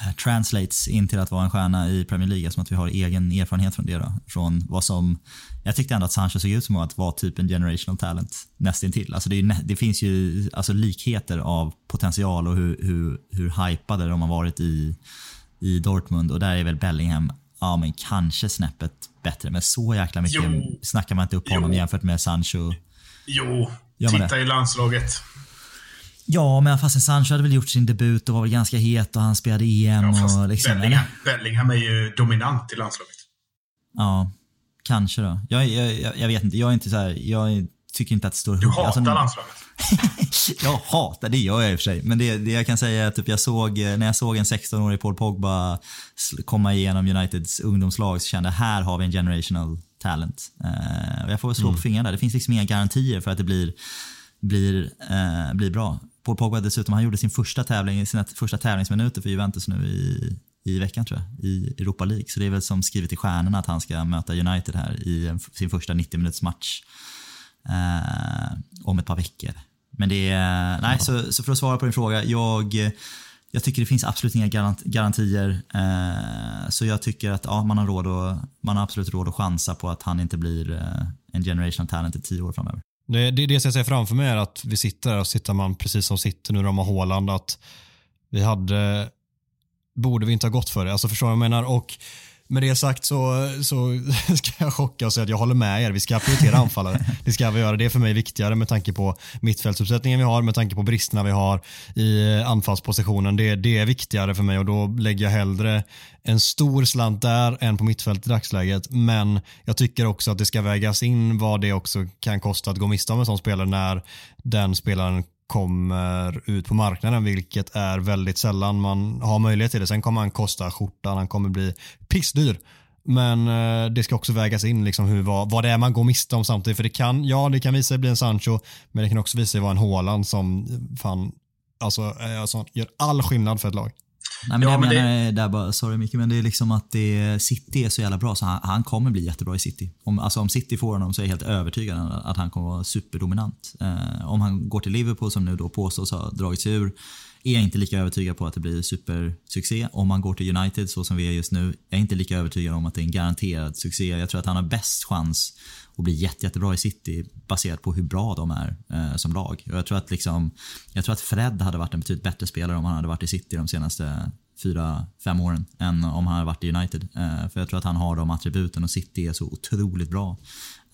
eh, translates in till att vara en stjärna i Premier League som att vi har egen erfarenhet från det då. Från vad som, jag tyckte ändå att Sanchez såg ut som att vara typ en generational talent nästintill. Alltså det, är, det finns ju alltså likheter av potential och hur, hur, hur hypade de har varit i, i Dortmund och där är väl Bellingham ja men kanske snäppet bättre men så jäkla mycket Jo. snackar man inte upp honom Jo. jämfört med Sancho. Jo, titta det? i landslaget. Ja, men fastän Sancho hade väl gjort sin debut och var väl ganska het och han spelade EM Ja, och liksom... Bellingham, Bellingham är ju dominant i landslaget. Ja, kanske då. Jag, jag, jag, vet inte, jag är inte så här, jag tycker inte att det står... Du hatar alltså, landslaget. Jag hatar, det gör jag i och för sig. Men det, det jag kan säga är att typ jag såg, när jag såg en 16-årig Paul Pogba komma igenom Uniteds ungdomslag så kände jag här har vi en generational talent. Eh, och jag får väl slå på fingrarna där. Det finns liksom inga garantier för att det blir, blir, eh, blir bra. Paul Pogba dessutom, han gjorde sin första tävling, sina första tävlingsminuter för Juventus nu i, i veckan tror jag, i Europa League. Så det är väl som skrivet i stjärnorna att han ska möta United här i sin första 90 minuters match eh, om ett par veckor. Men det är, nej, så, så för att svara på din fråga, jag, jag tycker det finns absolut inga garant, garantier. Eh, så jag tycker att ja, man, har råd att, man har absolut råd att chansa på att han inte blir eh, en generation talent i tio år framöver. Det, det, det jag ser framför mig är att vi sitter och sitter man precis som sitter nu när de har Håland att vi hade, borde vi inte ha gått för det. Alltså förstår du vad jag menar? Och med det sagt så, så ska jag chocka och säga att jag håller med er. Vi ska prioritera anfallare. Det ska vi göra. Det är för mig viktigare med tanke på mittfältsuppsättningen vi har, med tanke på bristerna vi har i anfallspositionen. Det, det är viktigare för mig och då lägger jag hellre en stor slant där än på mittfält i dagsläget. Men jag tycker också att det ska vägas in vad det också kan kosta att gå miste om en sån spelare när den spelaren kommer ut på marknaden, vilket är väldigt sällan man har möjlighet till det. Sen kommer han kosta skjortan, han kommer bli pissdyr. Men eh, det ska också vägas in liksom hur, vad, vad det är man går miste om samtidigt. För det kan, ja, det kan visa sig bli en Sancho, men det kan också visa sig vara en Haaland som eh, fan, alltså, eh, alltså, gör all skillnad för ett lag. Nej, men Ja, jag men det- menar, där bara, sorry Micke, men det är liksom att det, City är så jävla bra så han, han kommer bli jättebra i City. Om, alltså om City får honom så är jag helt övertygad att han kommer vara superdominant. Eh, om han går till Liverpool som nu då påstås ha dragit sig ur är jag inte lika övertygad på att det blir supersuccé. Om han går till United så som vi är just nu Jag är inte lika övertygad om att det är en garanterad succé. Jag tror att han har bäst chans att bli jätte, jättebra i City baserat på hur bra de är eh, som lag. Och jag, tror att liksom, jag tror att Fred hade varit en betydligt bättre spelare om han hade varit i City de senaste fyra, fem åren än om han hade varit i United. Eh, för jag tror att han har de attributen och City är så otroligt bra.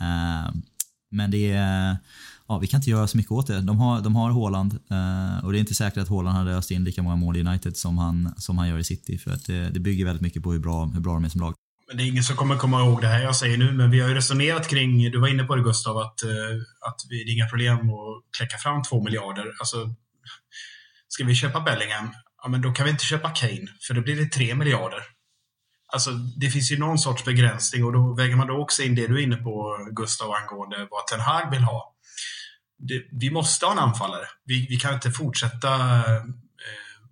Eh, men det är, ja, vi kan inte göra så mycket åt det. De har, de har Haaland eh, och det är inte säkert att Haaland hade öst in lika många mål i United som han, som han gör i City. För att det, det bygger väldigt mycket på hur bra, hur bra de är som lag. Men det är ingen som kommer komma ihåg det här jag säger nu, men vi har ju resonerat kring, du var inne på det Gustav, att, eh, att vi, det är inga problem att kläcka fram två miljarder. Alltså, ska vi köpa Bellingham, ja men då kan vi inte köpa Kane, för då blir det tre miljarder. Alltså, det finns ju någon sorts begränsning och då väger man då också in det du är inne på Gustav angående vad Ten Hag vill ha. Det, vi måste ha en anfallare. Vi, vi kan inte fortsätta eh,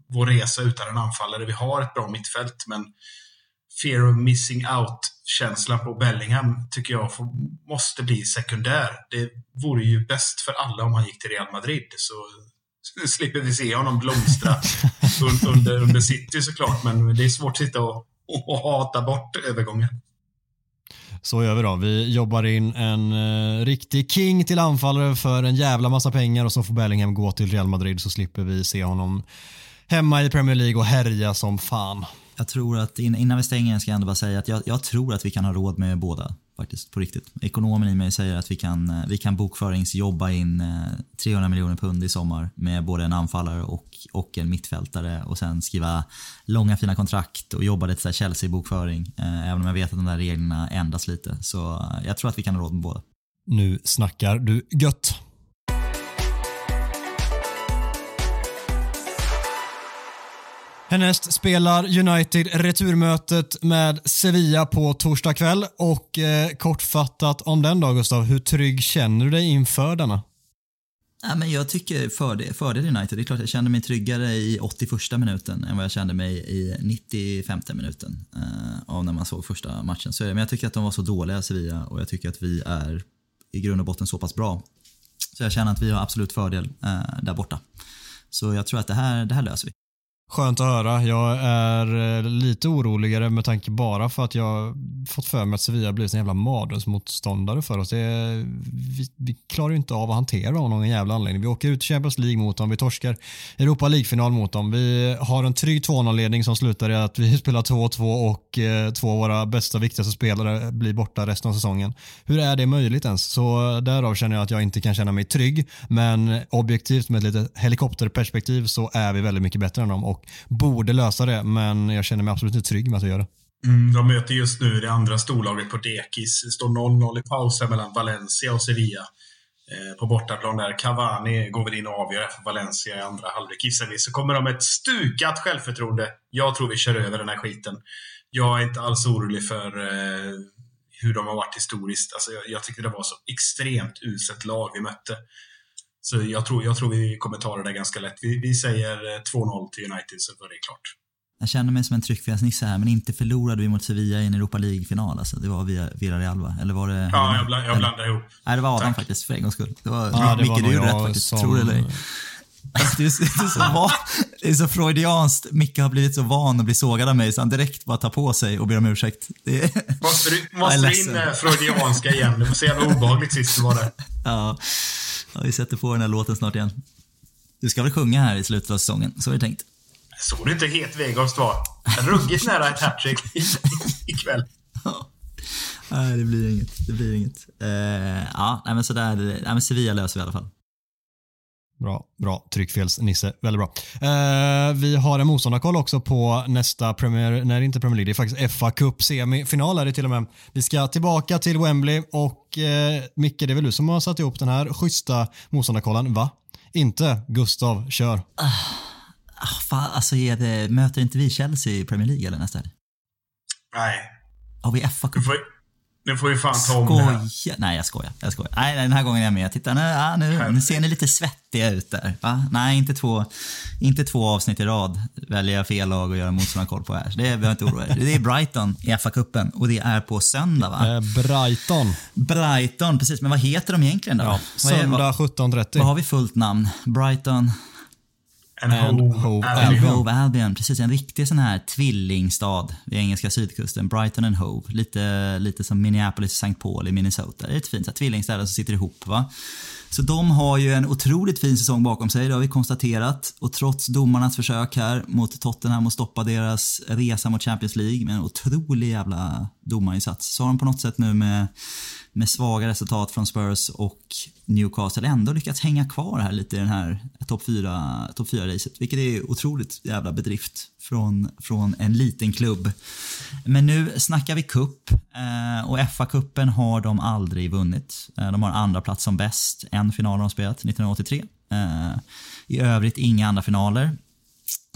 vår resa utan en anfallare. Vi har ett bra mittfält, men fear of missing out-känslan på Bellingham tycker jag får, måste bli sekundär. Det vore ju bäst för alla om han gick till Real Madrid, så slipper vi se honom blomstra un, under, under City såklart, men det är svårt att sitta och, och hata bort övergången. Så gör vi då. Vi jobbar in en eh, riktig king till anfallare för en jävla massa pengar och så får Bellingham gå till Real Madrid så slipper vi se honom hemma i Premier League och härja som fan. Jag tror att innan vi stänger ska jag ändå bara säga att jag, jag tror att vi kan ha råd med båda. Faktiskt, på riktigt. Ekonomen i mig säger att vi kan, eh, vi kan bokföringsjobba in eh, 300 miljoner pund i sommar med både en anfallare och, och en mittfältare och sen skriva långa fina kontrakt och jobba lite Chelsea-bokföring. Eh, även om jag vet att de där reglerna ändras lite. Så jag tror att vi kan ha råd med båda. Nu snackar du gött. Härnäst spelar United returmötet med Sevilla på torsdag kväll och eh, kortfattat om den då Gustav, hur trygg känner du dig inför denna? Ja, men jag tycker fördel, fördel United. Det är klart jag kände mig tryggare i 81 minuten än vad jag kände mig i 95 minuten eh, av när man såg första matchen. Så. Men jag tycker att de var så dåliga, Sevilla, och jag tycker att vi är i grund och botten så pass bra. Så jag känner att vi har absolut fördel eh, där borta. Så jag tror att det här, det här löser vi. Skönt att höra. Jag är eh, lite oroligare med tanke bara för att jag fått för mig att Sevilla blivit en jävla mardrömsmotståndare för oss. Det är, vi, vi klarar ju inte av att hantera dem av någon jävla anledning. Vi åker ut i Champions League mot dem, vi torskar Europa League-final mot dem. Vi har en trygg 2-0-ledning som slutar i att vi spelar 2-2 och eh, två av våra bästa, viktigaste spelare blir borta resten av säsongen. Hur är det möjligt ens? Så därav känner jag att jag inte kan känna mig trygg. Men objektivt med ett litet helikopterperspektiv så är vi väldigt mycket bättre än dem och borde lösa det. Men jag känner mig absolut inte trygg med att göra det. Mm, de möter just nu det andra storlaget på dekis. Det står 0-0 i pausen mellan Valencia och Sevilla. Eh, på bortaplan där. Cavani går väl in och avgör för Valencia i andra halvlek gissar vi. Så kommer de med ett stukat självförtroende. Jag tror vi kör över den här skiten. Jag är inte alls orolig för eh, hur de har varit historiskt. Alltså, jag, jag tyckte det var så extremt uselt lag vi mötte. Så jag tror, jag tror vi kommer ta det där ganska lätt. Vi, vi säger eh, 2-0 till United så var det klart. Jag känner mig som en tryckfelsnisse här, men inte förlorade vi mot Sevilla i en Europa League-final. Alltså. Det var via Villarreal, va? Eller var det... Ja, jag, bland, jag blandar ihop. Nej, det var Adam Tack. faktiskt, för en gångs skull. Det var, Ja, det Micke, var du gjorde rätt faktiskt. som- Tror det eller. Alltså, det, är så, det, är så va, det är så freudianskt. Micke har blivit så van att bli sågad av mig så han direkt bara tar på sig och ber om ursäkt. Det är, Måste du, måste du in med freudianska igen? Det var så jävla obehagligt sist det var det. ja, ja, vi sätter på den här låten snart igen. Du ska väl sjunga här i slutet av säsongen, så är det tänkt. Såg du inte hur het Weghorst var? Ruggigt nära ett hattrick ikväll. Ja. Nej, det blir inget. Det blir inget. Eh, ja, nej, men sådär. Nej, men Sevilla löser vi i alla fall. Bra, bra. Tryckfels-Nisse. Väldigt bra. Eh, vi har en motståndarkoll också på nästa Premier, nej inte Premier League, det är faktiskt FA Cup semifinal är det till och med. Vi ska tillbaka till Wembley och eh, Micke, det är väl du som har satt ihop den här schyssta motståndarkollen, va? inte. Gustav, kör. Ah, fan, alltså är det, möter inte vi Chelsea i Premier League eller nästa helg? Nej. Har vi fa Du får, nu får vi fan ta om det här. Skoja. Nej, jag skojar. Jag skojar. Nej, den här gången är jag med. Titta, nu, nu, nu ser ni lite svettiga ut där. Va? Nej, inte två, inte två avsnitt i rad väljer jag fel lag och gör motståndarkoll på här. Så det behöver jag inte oroa er. Det är Brighton i FA-cupen och det är på söndag va? Eh, Brighton. Brighton, precis. Men vad heter de egentligen då? Ja, söndag vad, 17.30. vad har vi fullt namn? Brighton And Hove Hove Albion. Hove Albion. Precis, en riktig sån här tvillingstad vid engelska sydkusten. Brighton and Hove. Lite, lite som Minneapolis och St. Paul i Minnesota. Det är lite fint. så här Tvillingstäder som sitter ihop. va. Så de har ju en otroligt fin säsong bakom sig, det har vi konstaterat. Och trots domarnas försök här mot Tottenham att stoppa deras resa mot Champions League med en otrolig jävla domarinsats, så har de på något sätt nu med, med svaga resultat från Spurs och Newcastle ändå lyckats hänga kvar här lite i den här topp 4 top 4-racet. Vilket är otroligt jävla bedrift från, från en liten klubb. Men nu snackar vi cup eh, och FA-cupen har de aldrig vunnit. Eh, de har andra plats som bäst. En final har de spelat, 1983. Eh, I övrigt inga andra finaler.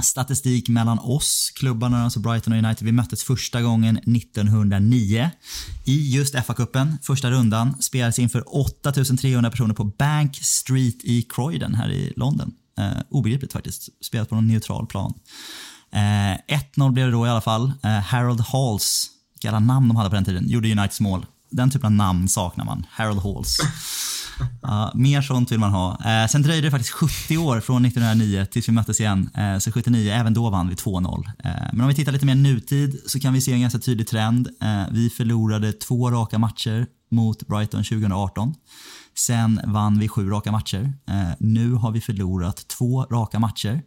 Statistik mellan oss, klubbarna, alltså Brighton och United. Vi möttes första gången 1909 i just FA-cupen. Första rundan spelades inför 8300 personer på Bank Street i Croydon här i London. Eh, obegripligt faktiskt. Spelat på någon neutral plan. Eh, 1-0 blev det då i alla fall. Eh, Harold Halls, vilka alla namn de hade på den tiden, gjorde Uniteds mål. Den typen av namn saknar man. Harold Halls. Ja, mer sånt vill man ha. Eh, sen dröjde det faktiskt 70 år från 1909 tills vi möttes igen. Eh, så 79, även då vann vi 2-0. Eh, men om vi tittar lite mer nutid så kan vi se en ganska tydlig trend. Eh, vi förlorade två raka matcher mot Brighton 2018. Sen vann vi sju raka matcher. Eh, nu har vi förlorat två raka matcher.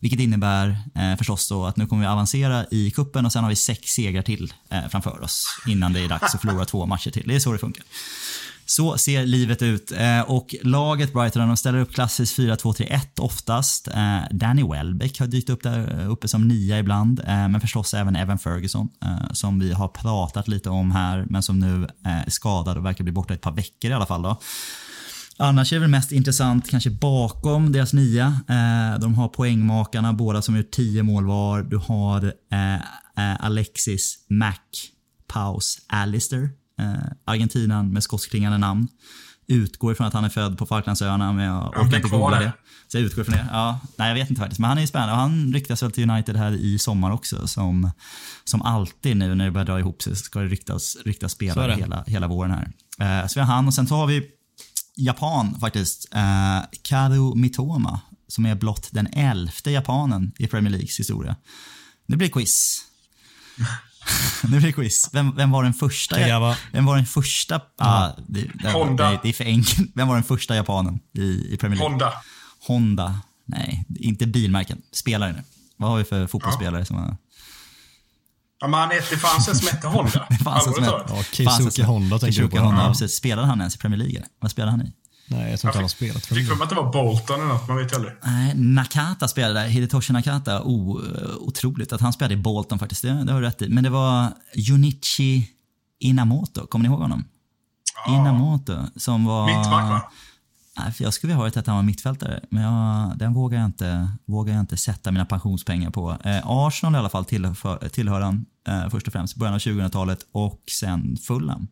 Vilket innebär eh, förstås då att nu kommer vi avancera i kuppen och sen har vi sex segrar till eh, framför oss innan det är dags att förlora två matcher till. Det är så det funkar. Så ser livet ut. Eh, och laget Brighton de ställer upp klassiskt 4-2-3-1 oftast. Eh, Danny Welbeck har dykt upp där eh, uppe som nia ibland. Men förstås även Evan Ferguson som vi har pratat lite om här men som nu är skadad och verkar bli borta ett par veckor i alla fall. Då. Annars är det väl mest intressant kanske bakom deras nia. Eh, de har poängmakarna, båda som gjort 10 mål var. Du har eh, Alexis Mac Paus Alistair. Eh, Argentinan med skotskklingande namn. Utgår ifrån att han är född på Falklandsöarna men jag orkar inte googla det. Så jag utgår ifrån det. Ja, nej, jag vet inte faktiskt. Men han är ju spännande. Och han ryktas väl till United här i sommar också. Som, som alltid nu när det börjar dra ihop sig ska det ryktas, ryktas spelare det. hela, hela våren här. Eh, så vi har han och sen så har vi Japan faktiskt. Eh, Karu Mitoma som är blott den elfte japanen i Premier Leagues historia. Nu blir det quiz. nu blir det quiz. Vem, vem var den första? Tagawa. Vem var den första? Ah, det, det, Honda. Det, det är för enkelt. Vem var den första japanen i, i Premier League? Honda. Honda. Nej, inte bilmärken. Spelare nu. Vad har vi för fotbollsspelare som har... Ja, men han hette, det fanns en som hette Honda. Det fanns en som hette-. Ja, Honda tänker du på. Honda, Ja. Spelade han ens i Premier League? Vad spelade han i? Nej, jag tror inte han har spelat för Fick för mig. att det var Bolton eller något, man vet ju aldrig. Nej, Nakata spelade. Hidetoshi Nakata. Oh, otroligt att han spelade i Bolton faktiskt. Det, det har du rätt i. Men det var Junichi Inamoto. Kommer ni ihåg honom? Inamoto som var... Mittback va? Nej, för jag skulle vilja ha att han var mittfältare, men jag, den vågar jag, inte, vågar jag inte sätta mina pensionspengar på. Eh, Arsenal i alla fall tillhör, tillhör han eh, först och främst, början av 2000-talet och sen Fulham.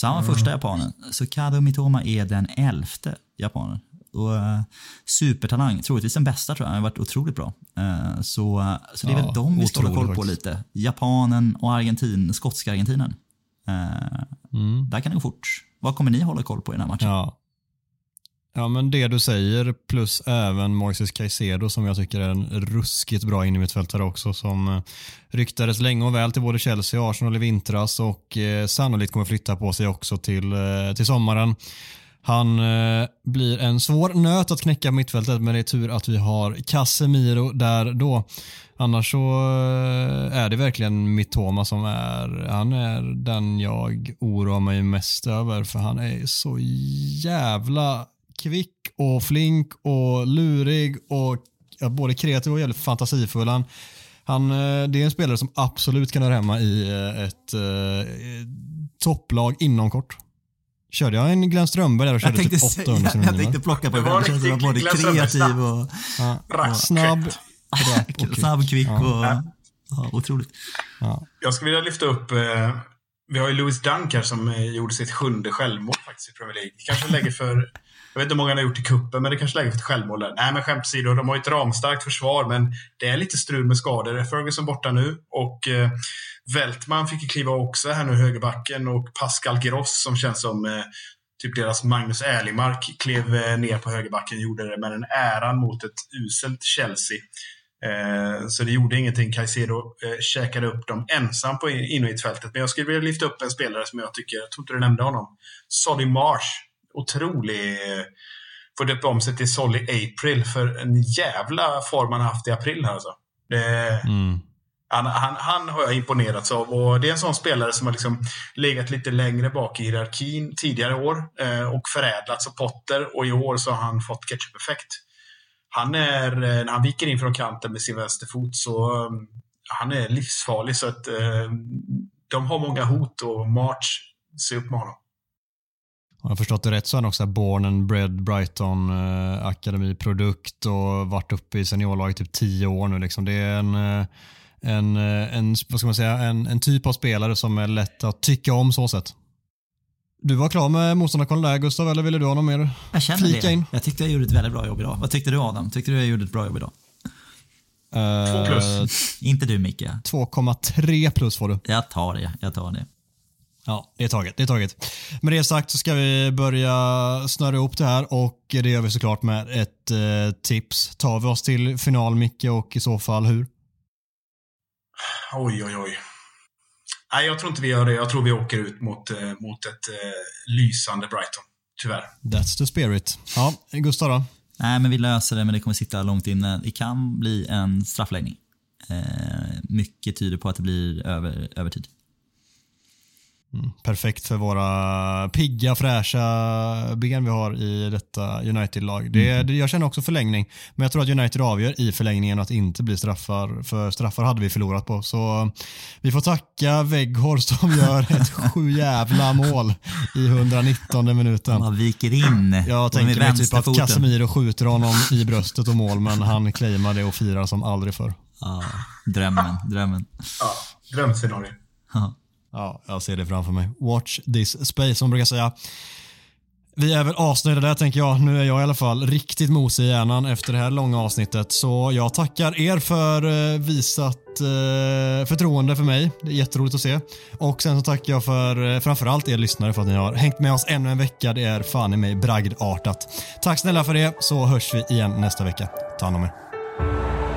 Så han var första japanen. Så Kado Mitoma är den elfte japanen. Och, eh, supertalang, troligtvis den bästa tror jag. Han har varit otroligt bra. Eh, så, så det är Ja, väl de vi ska hålla koll på faktiskt. lite. Japanen och Argentin, skotska argentinen. Eh, Där kan det gå fort. Vad kommer ni hålla koll på i den här matchen? Ja. Ja, men det du säger plus även Moises Caicedo som jag tycker är en ruskigt bra innermittfältare också som eh, ryktades länge och väl till både Chelsea och Arsenal i vintras och eh, sannolikt kommer flytta på sig också till, eh, till sommaren. Han eh, blir en svår nöt att knäcka mittfältet men det är tur att vi har Casemiro där då. Annars så eh, är det verkligen Mitoma som är, han är den jag oroar mig mest över för han är så jävla kvick och flink och lurig och ja, både kreativ och jävligt fantasifull. Han, han, eh, det är en spelare som absolut kan höra hemma i eh, ett eh, topplag inom kort. Körde jag en Glenn Strömberg där och Jag körde tänkte, typ 800 säga, jag tänkte plocka på Det det. var Det känns som både kreativ och... Ja, Rapp. snabb, och kvick. Snabb, kvick och... Ja, otroligt. Ja. Jag skulle vilja lyfta upp... Eh, vi har ju Louis Dunk här som eh, gjorde sitt sjunde självmål faktiskt i Premier League. Kanske lägger för... Jag vet inte hur många han har gjort i kuppen, men det kanske lägger för ett självmål där. Nej, men skämt åsido, de har ju ett ramstarkt försvar, men det är lite strul med skador. Ferguson borta nu och eh, Weltman fick ju kliva också här nu, högerbacken, och Pascal Gross som känns som eh, typ deras Magnus Erlingmark klev eh, ner på högerbacken, gjorde det med en äran mot ett uselt Chelsea. Eh, så det gjorde ingenting. Caicedo eh, käkade upp dem ensam på in- innermittfältet. Men jag skulle vilja lyfta upp en spelare som jag tycker, jag tror inte du nämnde honom. Soddy Marsh. Otrolig. Eh, får döpa om sig till Solly April för en jävla form han haft i april här alltså. Det, Mm. han, han, han har jag imponerats av och det är en sån spelare som har liksom legat lite längre bak i hierarkin tidigare år eh, och förädlats av Potter och i år så har han fått ketchup-effekt. Han är, eh, när han viker in från kanten med sin vänsterfot så um, han är livsfarlig så att eh, de har många hot och March, se upp med honom. Har jag förstått det rätt så är han också born and bred Brighton eh, akademiprodukt och varit uppe i seniorlaget typ tio år nu. Liksom. Det är en, eh, en, eh, en, vad ska man säga, en, en typ av spelare som är lätt att tycka om så sett. Du var klar med motståndarkollen där Gustav, eller ville du ha något mer? Jag känner Flika det. in. Jag tyckte jag gjorde ett väldigt bra jobb idag. Vad tyckte du Adam? Tyckte du jag gjorde ett bra jobb idag? Två plus. Inte du Micke. 2,3 plus får du. Jag tar det. Jag tar det. Ja, det är taget. Det är taget. Med det sagt så ska vi börja snöra ihop det här och det gör vi såklart med ett eh, tips. Tar vi oss till final Micke och i så fall hur? Oj, oj, oj. Nej, jag tror inte vi gör det. Jag tror vi åker ut mot, eh, mot ett eh, lysande Brighton. Tyvärr. That's the spirit. Ja, Gustav då? Nej, men vi löser det, men det kommer sitta långt inne. Det kan bli en straffläggning. Eh, mycket tyder på att det blir över, övertid. Perfekt för våra pigga, fräscha ben vi har i detta United-lag. Det, det, jag känner också förlängning, men jag tror att United avgör i förlängningen att inte blir straffar, för straffar hade vi förlorat på. Så vi får tacka Weghorst som gör ett sju jävla mål i 119 minuten. Man viker in. Jag tänker mig typ att. Casemiro skjuter honom i bröstet och mål, men han claimar det och firar som aldrig förr. Ja, drömmen, drömmen. Ja, drömscenario. Ja. Jag ser det framför mig. Watch this space, som man brukar säga. Vi är väl asnöjda där tänker jag. Nu är jag i alla fall riktigt mosig i hjärnan efter det här långa avsnittet. Så jag tackar er för eh, visat eh, förtroende för mig. Det är jätteroligt att se. Och sen så tackar jag för eh, framförallt er lyssnare för att ni har hängt med oss ännu en vecka. Det är fan i mig bragdartat. Tack snälla för det så hörs vi igen nästa vecka. Ta hand om er.